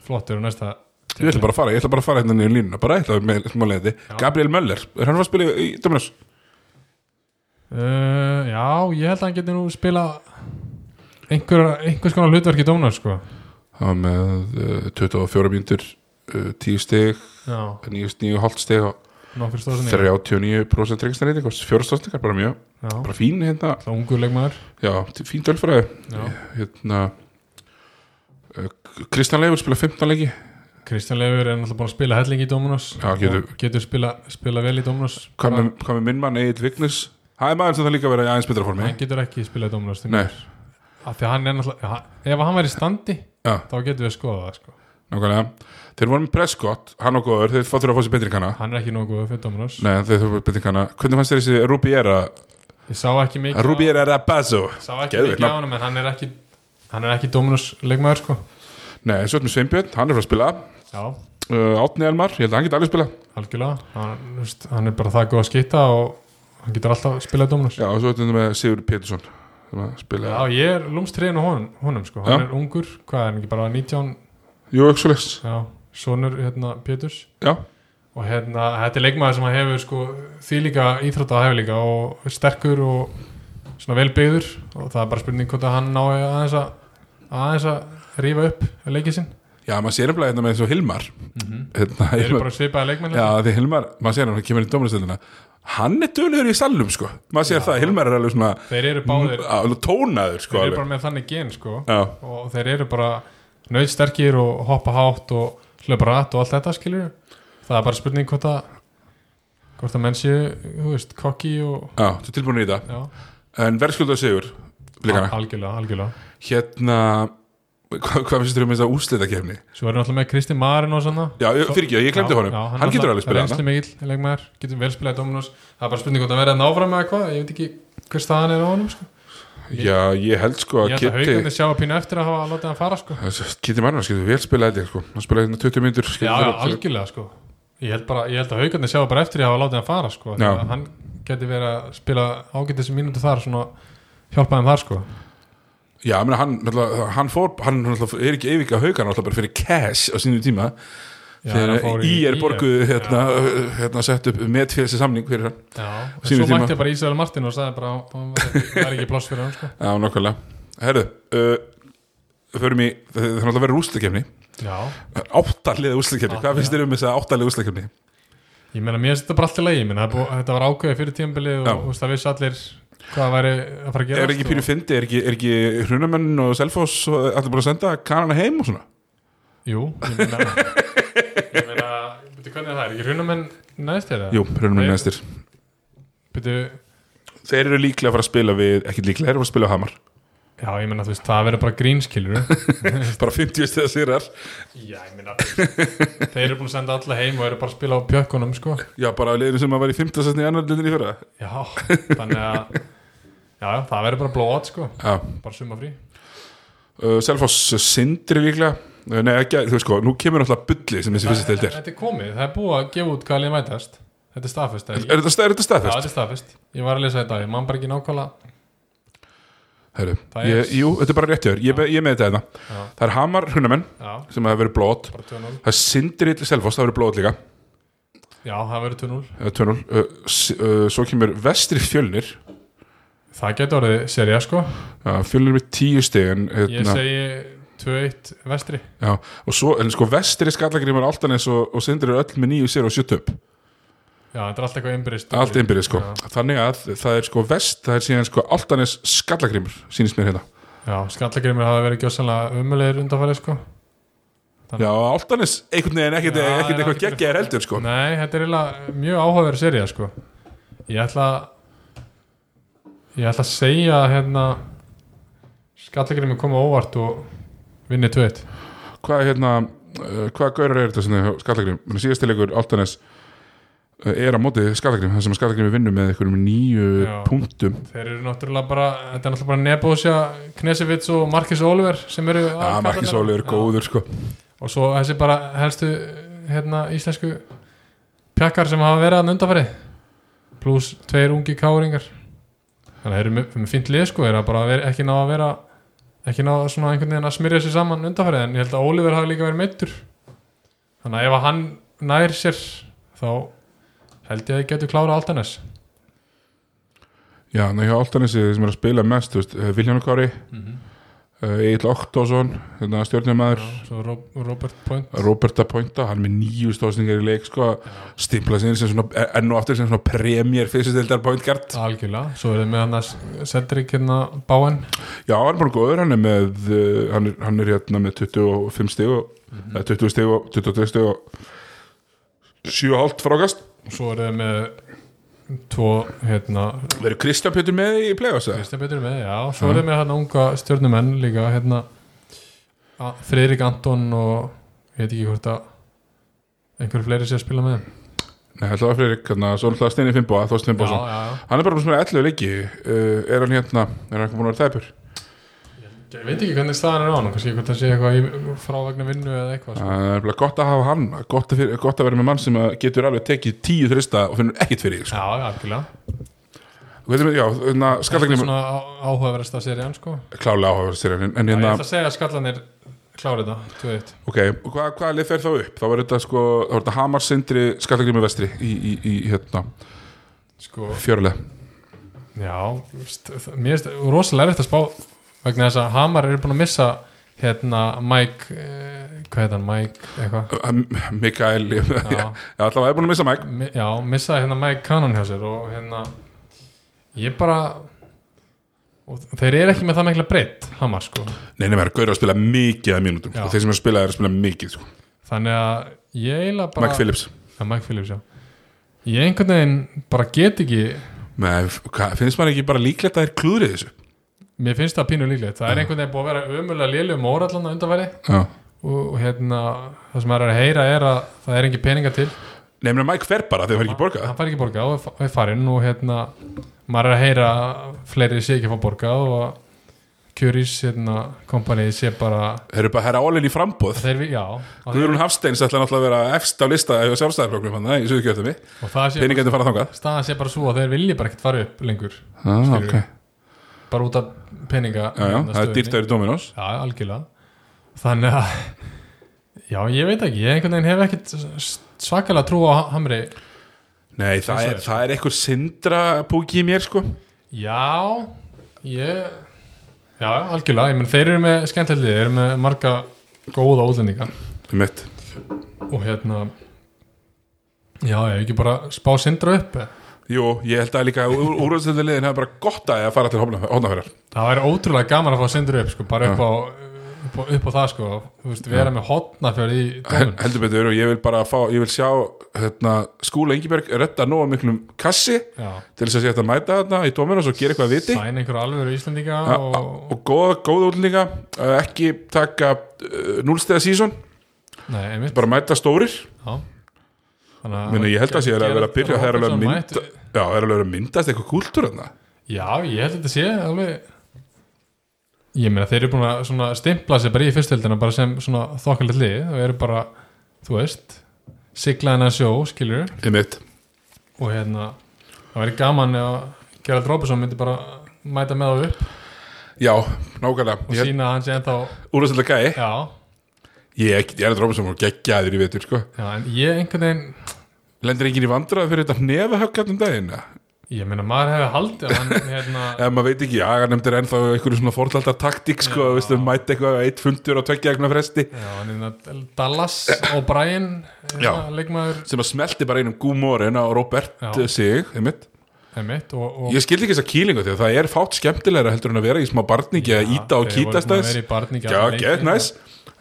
flottur og næsta Ég ætla bara að fara, ég ætla bara að fara hérna niður línuna bara eitthvað með smáleiti Gabriel Möller, er hann að spila í Dominus? uh, já, ég held að hann geti nú spila einhver, einhvers konar hlutverk í Dominus sko. Það var með uh, 24 mínútur uh, 10 stig, já, 9,5 stig og 39% reyngarnæting og fjórastóðsningar, bara mjög. Bara fín hérna, já, fín dölfræði já. hérna uh, Kristján Leifur spila 15 leiki. Kristján Leifur er náttúrulega búin að spila helling í Dominus Já, getur- getur spila, spila vel í Dominus hvað með, minn mann Egil Vignis? Það er maður sem það líka vera í aðeins betra formi. Hann getur ekki spilað í að hann ef hann væri í standi já, þá getur við að skoða það sko. Nákvæmlega. Þeir voru með Prescott, hann og góður þeir fóttur að fá sér betringana hann er ekki nógu góð fyrir Dominus Nei, þeir fóttur betringana hvernig fannst þér þessi Rubiera? Ég sá ekki mikið Rubiera Rabazo sá ekki Geðveikt mikið á hann en hann er ekki hann er ekki Dominus leikmaður sko. Nei, svo erum við Sveinbjörn, hann er frá að spila. Já, uh, Átni Elmar, ég held að hann geti alveg spila algjörlega. Hann, hann er bara það góð að skita og hann getur alltaf spilað Dominus Já, og svo erum við með Já, ég er lúmstriðin á honum, honum sko. hann Já. er ungur, hvað er hann ekki bara 19 Jú, ekki svo leys já, sonur hérna, Péturs. Já, og hérna, þetta er leikmaður sem hefur sko, því líka íþrótta að hefur líka og er sterkur og svona vel byggður. Og það er bara spurning hvort að hann ná aðeins að aðeins að rífa upp leikið sinn. Já, maður sér nefnilega hérna með og Hilmar. Mm hérna, þeir eru bara svipaði leikmenn Já, því Hilmar, maður sér hann, hann kemur í dóminastöldina Hann er dölur í salnum, sko. Maður sér það, Hilmar er alveg svona þeir eru báðir, tónaður, sko þeir eru alveg. bara með þannig gen sko. Já, og þeir eru bara nöðsterkir og hoppa hátt og hlöpa rætt og allt þetta skilur það er bara spurning hvort að hvort að menn séu, þú veist, kokki og já, þú er tilbúin í þetta. Já, En verðskuldaðu sigur, blikana algjörlega, algjörlega. Hérna, hvað, hvað finnst þér um þess að úslita kefni? svo erum við alltaf með Kristi Marin og svona. Já, fyrir ekki, ég glemdi honum. já, Hann getur alveg spilað reynslu hana mikill leikmaður, getur vel spilað í Dominus það er bara spurning hvort að verða náfram eða hvað ég veit ekki hver staðan er á honum sko. Já, ég held sko ég að held að Kitty haugandi sjá að pínu eftir að hafa látið hann fara sko. Kitty Marnars getur vel spilað þetta, sko Hann spilaði hérna 20 myndur já, algjörlega sko. ég, held bara, ég held að haugandi sjá bara eftir að hafa látið hann fara sko. Hann geti verið að spila ágættis mínútu þar svona hjálpaði hann þar sko. Já, ég meina, hann, hann fór Hann er ekki eifika haugan Náttúrulega bara fyrir cash á sínum tíma Þegar í er borguð hérna, hérna sett upp með fyrir þessi samning fyrir hann já, svo mætti bara Ísrael Martin og sagði bara það er ekki pláss fyrir hann sko. Já, nokkulega Herðu, uh, förum í Það er náttúrulega verið úsleikefni já, Áttarliða úsleikefni, hvað finnst þér um þess að áttarliða úsleikefni? ég meina mér finnst þetta bara allt í lagi. Ég þetta var ákveðið fyrir tímabilið og veist, það vissi allir hvað væri að fara að gera Er ekki pínu fyndi, er ekki, ekki hrunamenn og selfos og allir bara að senda kanana heim og svona? Jú, ég meina Ég hvernig er það? Er ekki hrunamenn næst þér? Jú, hrunamenn Nei. næstir. Byrju, Þeir eru líklega að fara að spila við, ekki líklega, þeir eru að fara að spila á Hamar. Já, ég menna, þú veist, það verður bara grínskilur bara 50 stegar sigrar. Já, ég menna Þeir eru búin að senda alla heim og eru bara að spila á pjökkunum, sko. Já, bara liðinu sem að var í 5. sesni í annar liðinu í fyrra. Já, þannig að Já, já, það verður bara blóðat, sko. Já, Bara sumafrí uh, Selfoss sindri líklega nei, ekki, þú veist sko, nú kemur náttúrulega bulli sem þessi fyrsta steild er Þetta er komið, það er búið að gefa út hvað liðin mætast. Þetta er staðfest Er Já, er þetta, staðfest? þetta er staðfest. Ég var að lesa þetta, ég man bara ekki nákvæmlega. Er- ég, jú, þetta er bara rétt hjá þér, ég, með þetta. Já, Það er Hamar Hrunamenn já, sem hafa verið blót bara 2-0 Það er Sindri Selfoss, það hafa verið blót líka. Já, það 2-0 uh, 2-0. uh, s- uh, Svo kemur Vestri Fjölnir. Það getur orðið serið, sko. Fjölnir með 10 stig en, Ég hérna, segi 2-1 vestri. Já, og svo, en sko Vestri Skallagrimur Altanes og, og Sindri eru öll með 9 sér og 7 upp Já, þetta er allt eitthvað innbyrðist Allt einbyrðið sko. Já. Þannig að það er sko Vest, það er síðan sko Altanes Skallagrimur, sýnist mér hérna. Já, skallagrimur hafa verið gjósanlega umulegir undanfærið, sko. Já, Altanes einhvern veginn ekkert er eitthvað geggjaðir heldur sko. Nei, þetta er eiginlega mjög áhugaverð serið, sko. Ég ætla Ég ætla að segja hérna skallagrimur koma óvart og vinni 2-1 Hvað er hérna, uh, hvað gaurar er þetta sem þið Skallagrim? Leikur Altanes uh, er á móti Skallagrim það sem Skallagrim vinnur með einhverjum nýju Já. punktum. Þeir eru náttúrulega bara Þetta er náttúrulega bara Nebosja, Knesevits og Marcus Oliver sem eru Já, Markis Óli er góður sko. Og svo þessi bara helstu hérna íslensku pjakkar sem hafa verið að undanfæri pluss tveir ungi káringar. Þannig að þeir eru með, fínt lið sko þeir eru bara ekki ná að vera ekki ná svona einhvern veginn að smyrja sér saman undanfæri en ég held að Oliver hafi líka verið meittur þannig að ef að hann nær sér þá held ég að þið getur klára allt hennes Já, ná, hjá Altanesi sem er að spila mest þú veist, uh, Viljánu Kári, mm -hmm. Uh, Egil Oktásson hérna stjórnumæður, Robert Point Roberta Pointa hann með nýju stóðsningar í leik sko, stimpla sinni sem svona enn og aftur sem svona premjör fyrstistildar pointgard algjörlega, svo er það með hann að Cedric hérna Báen Já, hann er bara góður, hann er með uh, hann, er, hann er hérna með 25 stig og, mm 20 stig og 22 stig og 7,5 frákast. Og svo er það með tvo hérna Verður Kristján Pétur með í play-offs? Kristján Petur með, já, svo er það með hérna unga stjórnumenn líka hérna Friðrik Anton og ég veit ekki hvort að einhverju fleiri sé að spila með Nei, það var fyrir, hérna, svo náttúrulega Steini Fimboa, Þorst já, Hann er bara spila 11 leiki. Uh, Er hann hérna, er hann búin að vera tæpur? Ég veit ekki hvernig staðan er á hann kannski hvort það sé eitthvað í frávegna vinnu eða eitthvað sko. Það er bara gott að hafa hann gott að, fyrir, gott að vera með mann sem að getur alveg tekið tíu þrista og finnur ekkit fyrir því, sko. já, algjörlega er já, hérna, er svona á- áhugaverðasta serían sko. Klálega áhugaverð sér en, en já, ég hérna, ætla að segja að skallanir klári þetta, 2-1 ok, og hvað, hvað lið fer þá upp? Þá var þetta sko, þá var þetta Hamar Sindri skallagrimur vestri í, í, í hérna, sko, fjöruleg já, mér finnst rosalega erfitt að spá vegna þess að Hamar eru búin að missa hérna Mike eh, hvað heit hann, Mike eitthvað? Mikael, já, já, allavega er búin að missa Mike. Mi- Já, missaði hérna Mike Cannon hjá sér og hérna ég bara þeir eru ekki með það mikla breytt Hamar sko, Nei, nei, maður er gaur að spila mikið að mínútum. Já. og þeir sem er að spila er að spila mikið sko. þannig að ég eiginlega bara Mike Phillips. Ja, Mike Phillips, já. Ég einhvern veginn bara get ekki Nei, finnst maður ekki bara líklegt að þeir klúðrið þessu? Mér finnst það pínu líklegt, það er einhvern veginn búið að vera ömulega lélu um órallan undanfæri Já. Og, hérna, það sem er að heyra er að það er engin peninga til. Menn Mike fer bara þegar það er ekki borgað. Hann fær ekki borgað og og er farinn og hérna, maður er að heyra fleiri sé ekki að fá borgað og að Curies hérna, kompanið sé bara Þeir eru bara að herra álinn í frambóð þeir, já, Guðrún Hafsteins ætla náttúrulega að vera efst á lista hjá sjálfstæðarflokkum hann í það sé Peningandi fara þangað. staðan sé bara svo að þeir vilji bara ekkert fara upp lengur ah, okay. Bara út af peninga Já, já, hérna, það er dýrtæri Dominos. Já, algjörlega. Þannig að já, ég veit ekki, ég einhvern veginn hef ekkert svakalega trú á Hamri. Nei, það er, það er eitthvað sindra púki í mér sko. Já, ég já, algjörlega, ég menn þeir eru með skemmtælið, þeir eru með marga góða útlendinga. Um mitt og hérna já, ég hef ekki bara spá sindra upp eða? Jú, ég held að líka úrvæðstöldaliðin hefur bara gott að fara til hónafærar það væri ótrúlega gaman að fá sindra upp sko, bara upp á, upp á- upp á það sko. Veist, vera með hotnafjörð í tónum heldur betur og ég vil bara fá, ég vil sjá hérna, skúla Ingiberg redda nóga miklum kassi Já, til þess að hægt að mæta þarna í Dominos og gera eitthvað að viti. Sæna einhverju alvöru Íslandinga Ja, og, og góða, góða útlendinga. Uh, ekki taka uh, núlstega einmitt. Bara mæta stórir. Já Meni, ég held að sé að vera að byrja það er alveg að mynda, já, það er alveg að myndast eitthvað kúltúr þarna. Já, ég held að þetta sé alveg Ég meina, þeir eru búin að stimpla sig bara í fyrstöldina bara sem svona þokkalegt lið og eru bara, þú veist sigla hennar sjó, skilur og hérna, það væri gaman ef Gerald Robinson myndi bara mæta með það upp já, nákvæmlega. og sína að hann sé ennþá úrvæðslega gæi. Já, ég, er að drópa sem voru geggjaðir í vetur sko. já, en ég einhvern veginn lendir enginn í vandrað fyrir þetta nefahöggat um daginn eða? ég meina, maður hefði haldið að hann hérna, eða maður veit ekki, já, nefndir ennþá einhverju svona forðaldar taktík sko, Já. veistu, mæti eitthvað eitt fundur og tveggja eignar fresti já, hann er hérna Dallas og Brian Já. hérna, leikmaður sem að smelti bara einum gúmórin á Robert Já. já. sig, einmitt einmitt, og, og Ég skildi ekki þessa kýlingu því að það er fátt skemmtilegra heldur en að vera í smá barningi að íta og kýtast Það þess í barningi Já, allan get leikinn. næs,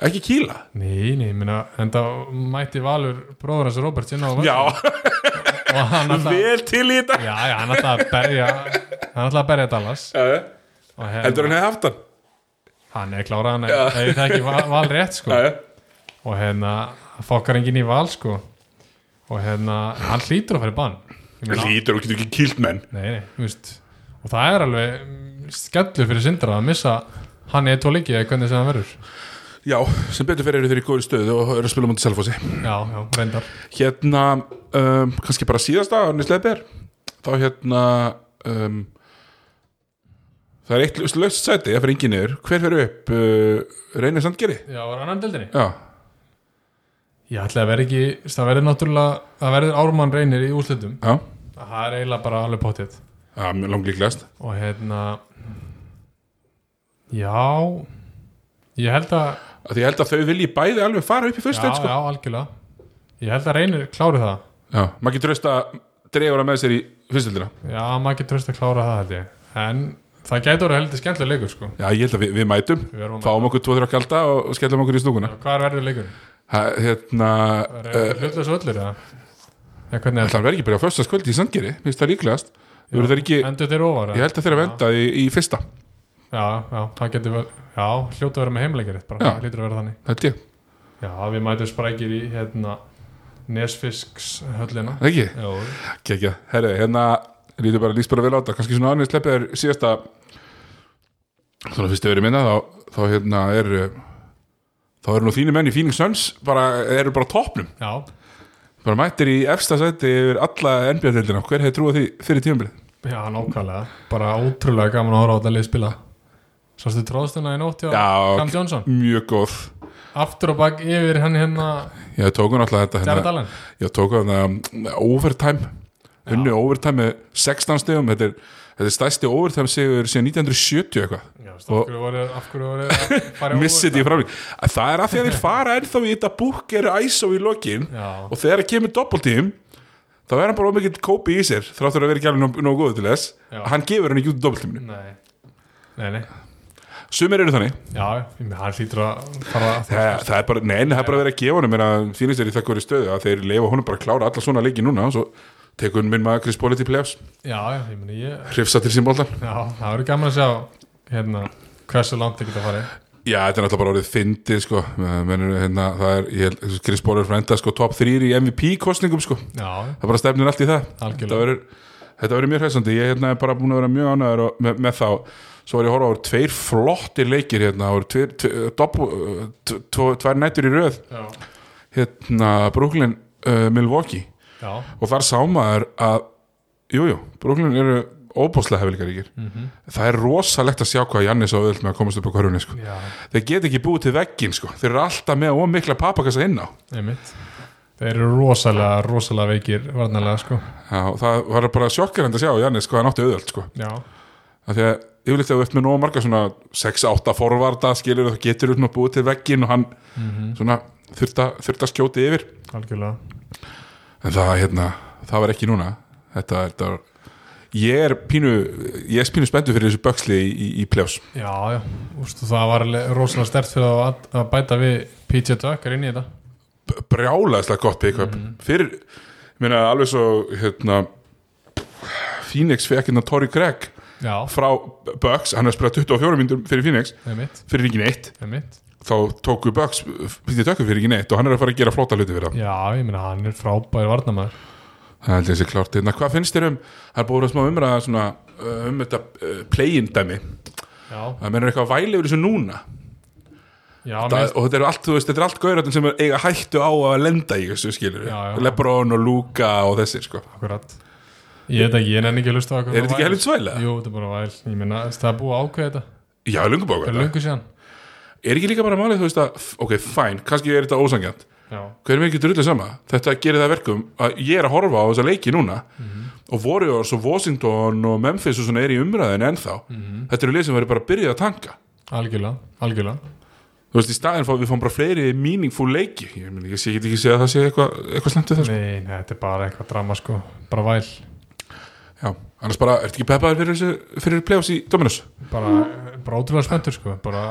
ekki kýla? Nei, nei, meina, en það mætti Valur bróður hans Robert sinna á. Já, og hann alltaf vel til í þetta. Já, já, hann alltaf að berja hann alltaf að berja Dallas. Já, og Heldur hann hefði haft hann? Hann er klárað, hann er, það ekki val, val rétt sko, Já, og hérna fokkar enginn í val sko. Og hérna, hann hlýtur að í bann. Lítur og getur ekki kýlt menn. Nei, nei, þú veist og það er alveg skellur fyrir sindra að missa hann í tvo líki eða hvernig sem það verður Já, sem betur fyrir eru þeir í góðri stöðu og eru að spila mútið selfósi já, já, reyndar. Hérna, um, kannski bara síðasta á Nisleðber þá hérna um, það er eitt löst- sæti það fyrir engin niður, hver fyrir upp? Uh, Reynir Sandgeri? Já, var annan deildinni? Já, ég ætla að vera ekki, það verður náttúrulega það verður Ármann reynir í úrslutum já, það er eiginlega bara alveg potið já mjög langlíklegast. Og hérna já ég held að Því ég held að þau vilji bæði alveg fara upp í fyrst já, sko. já, algjörlega. Ég held að reynir klári það. Já, maður getur tröst að dreifur að með sér í fyrstöldina já, maður getur tröst að klára það held ég. en það gæti orðið heldur skemmtilega leikur sko. Já, ég held að við, við mætum, Við að fáum okkur 2-3 kalda og skellum okkur í stúkuna. Hvað verður leikur? ha, Hérna, hlutlega svo öllur hann verði ekki bara á föstaskvöldi í Sandgeri, finnst það líklegast. Verður þeir ekki, ég held að þeir að venda í, í fyrsta já, já, það getur vel já, hljóta að vera með heimleikir bara, Já. það hlýtur að vera þannig. Þetta ég, já, við mætum sprækir í hérna Nesfisks höllina ekki, já, kekja Herri, hérna, lítur bara líst bara vel á þetta. Kannski svona aðeins sleppið er síðasta Svona fyrst að verið minna þá, þá hérna er uh, Þá eru nú þínu menn í Suns bara, eru bara á toppnum. Já, bara mættir í efsta sæti yfir alla NBA-deildina hver hefði trúið því fyrir tímabilið? Já, nákvæmlega. Bara ótrúlega gaman að horfa á þetta lið spila Sástu tróðstuna í nótt hjá Já, Cam Johnson mjög góð. Aftur og bak yfir hann hérna ég tóku náttúrulega þetta Jared hérna, Allen ég tóku þetta overtime. Unnu overtime með 16 stegum þetta er, þetta er stæsti overtime sigur síðan 1970 eitthvað. Já, hverju voru, af hverju voru að fara í missið því overtime? fram það er af því að þeir fara ennþá í þetta búk eru ISO í lokin Já, og þegar það kemur doppeltím þá er hann bara ómikið kópi í sér þráttur að vera ekki alveg nóg, nóg góð til þess. Já. hann gefur hann ekki út í doppeltíminu nei. Nei, nei, sumir eru þannig. Já, hann hlýtur að fara að það, það er bara, nein, það er bara að vera að gefa honum. En finnst þér í það hverju stöðu að þeir leifa honum bara að klára alla svona leiki núna og svo tekur minn maður Chris Paul til playoffs. Já, ég meina, ég hrifsa til sín boltan Já, það verður gaman að sjá hérna, hversu langt þið geta farið. Já, þetta er náttúrulega bara orðið fyndið sko. Hérna, það er, ég held, Chris er frænda sko top 3 í MVP-kostningum sko. Það bara stefnir allt í það. Algjörlega. Þetta verður mjög hræsandi, ég hérna, er bara búin að vera mjög ánæður með, með þá Svo var ég að horfa á tveir flottir leikir hérna, tveir, tveir, doppel, tve- tve- tvær nættur í röð. Já, hérna, Brooklyn, uh, Milwaukee. Já. Og þar sá maður að jújú, jú, Brooklyn eru óbúslega hefðlikaríkir mm það er rosalegt að sjá hvað Jannis á öll með að komast upp á körfunni sko. Þeir get ekki búið til veggin sko. þeir eru alltaf með ómikla papakassa inn á. Einmitt. Þeir eru rosalega, rosalega veikir varnarlega, sko. Já, það var bara sjokkerend að sjá Jannis hvað hann átti auðvöld sko. Já, af því að yfirleitt þegar þú ert með nóg marga svona 6-8 forvarda skilur það getur upp búið til veggin og hann mm svona þurft að, skjóti yfir. Algjörlega. En það, hérna, það var ekki núna. Þetta, þetta var ég er pínu ég er pínu spenntur fyrir þessu böksli í, í, í pljáls Já, já, Ústu, það var rosalega stert fyrir að, að bæta við PJ Tucker inn í þetta. Brjálaðislega gott pick-up. Fyrir, ég meina alveg svo hérna Phoenix fekk hérna Torrey Craig Já, frá Bucks, hann er að spila 24 myndur fyrir Phoenix, er fyrir ekki neitt það er mitt þá tóku Bucks Píti Tökkur fyrir ekki neitt og hann er að fara að gera flóta hluti fyrir það Já, ég meina hann er frábæri varnamæður það ég þessi klárt. Hérna, hvað finnst þér um það er búin að smá umræða svona, uh, um þetta uh, play-in dæmi. Já, það mennur eitthvað væli yfir þessu núna? Já, það, mér, og þetta er allt, þú veist, þetta er allt gauratinn sem eiga hættu á að lenda í þessu skilur. Lebron og Luka og þessir sko. Akkurat Ég veit ekki, ég nenni ekki að lusta á Er þetta ekki helvits væl, eða? Jú, þetta er bara væl, ég meina, það er búið að ákveða þetta. Já, lungum Það er löngu síðan. Er ekki líka bara málið þú veist að, ok, fæn, kannski er þetta ósangjant Já, hver er ekki drullið sama? Þetta gerir það verkum að ég er að horfa á þessa leiki núna og Warriors og Washington og Memphis og svona er í umræðinu ennþá. Þetta eru lið sem verður bara að byrja að tanka. Algjörlega, algjörlega. Þú veist í staðin fá við fáum bara fleiri meaningful leiki. Ég, meni, ég sé ekki segja að það sé eitthvað eitthva slemt við það sko. Nei, nei, þetta er bara eitthvað drama sko. Bara væl, já, annars bara, ertu ekki peppaður fyrir, þessu- fyrir playoffs í Dominus bara, bara ótrúlega spenntur sko Bara,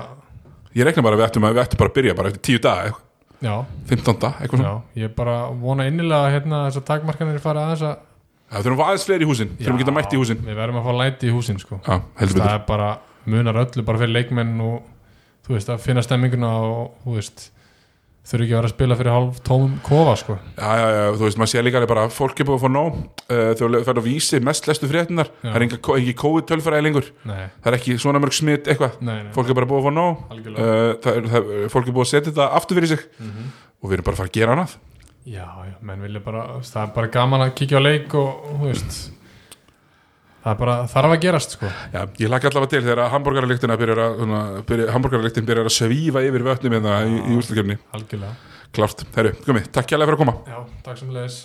ég rekna bara að við ættum, að, við ættum bara að byrja bara eftir tíu daga, eitthvað, já, 15 dag eitthvað svona, já Ég bara vona innilega að hérna þessar takmarkanir fara aðeins að já, þurfum aðeins fleiri í húsin þurfum að geta mætt í húsin. Við verðum að fá læti í húsin sko. Já, heldur Það betur, er bara, munar öllu bara fyrir leikmenn og þú veist, að finna stemminguna og þú veist þurfi ekki að vera að spila fyrir hálf tómum kofa sko. Já, já, já, þú veist, maður sé líka alveg bara fólk er búið að fá nóg. Uh, það er að vísi mest lestu fréttinar það er ekki COVID-tölfræði lengur. Nei, það er ekki svona mörg smitt eitthvað. Fólk er bara búið að fá nóg. Uh, það það, fólk er búið að setja þetta aftur fyrir sig. Mhm. og við erum bara að fara að gera annað. Já, já, menn vilja bara, það er bara gaman að kíkja á leik og, og þú veist það bara, þarf að gerast sko. Já, ég laka allavega til þegar hambúrgaralíktina byrjar að, svona, byrja, hambúrgaralíktin byrjar að svífa yfir vötnum hérna í, í úrslutkefni algjörlega. Klárt, herru, gumi, takk kjærlega fyrir að koma. Já, takk sem leðis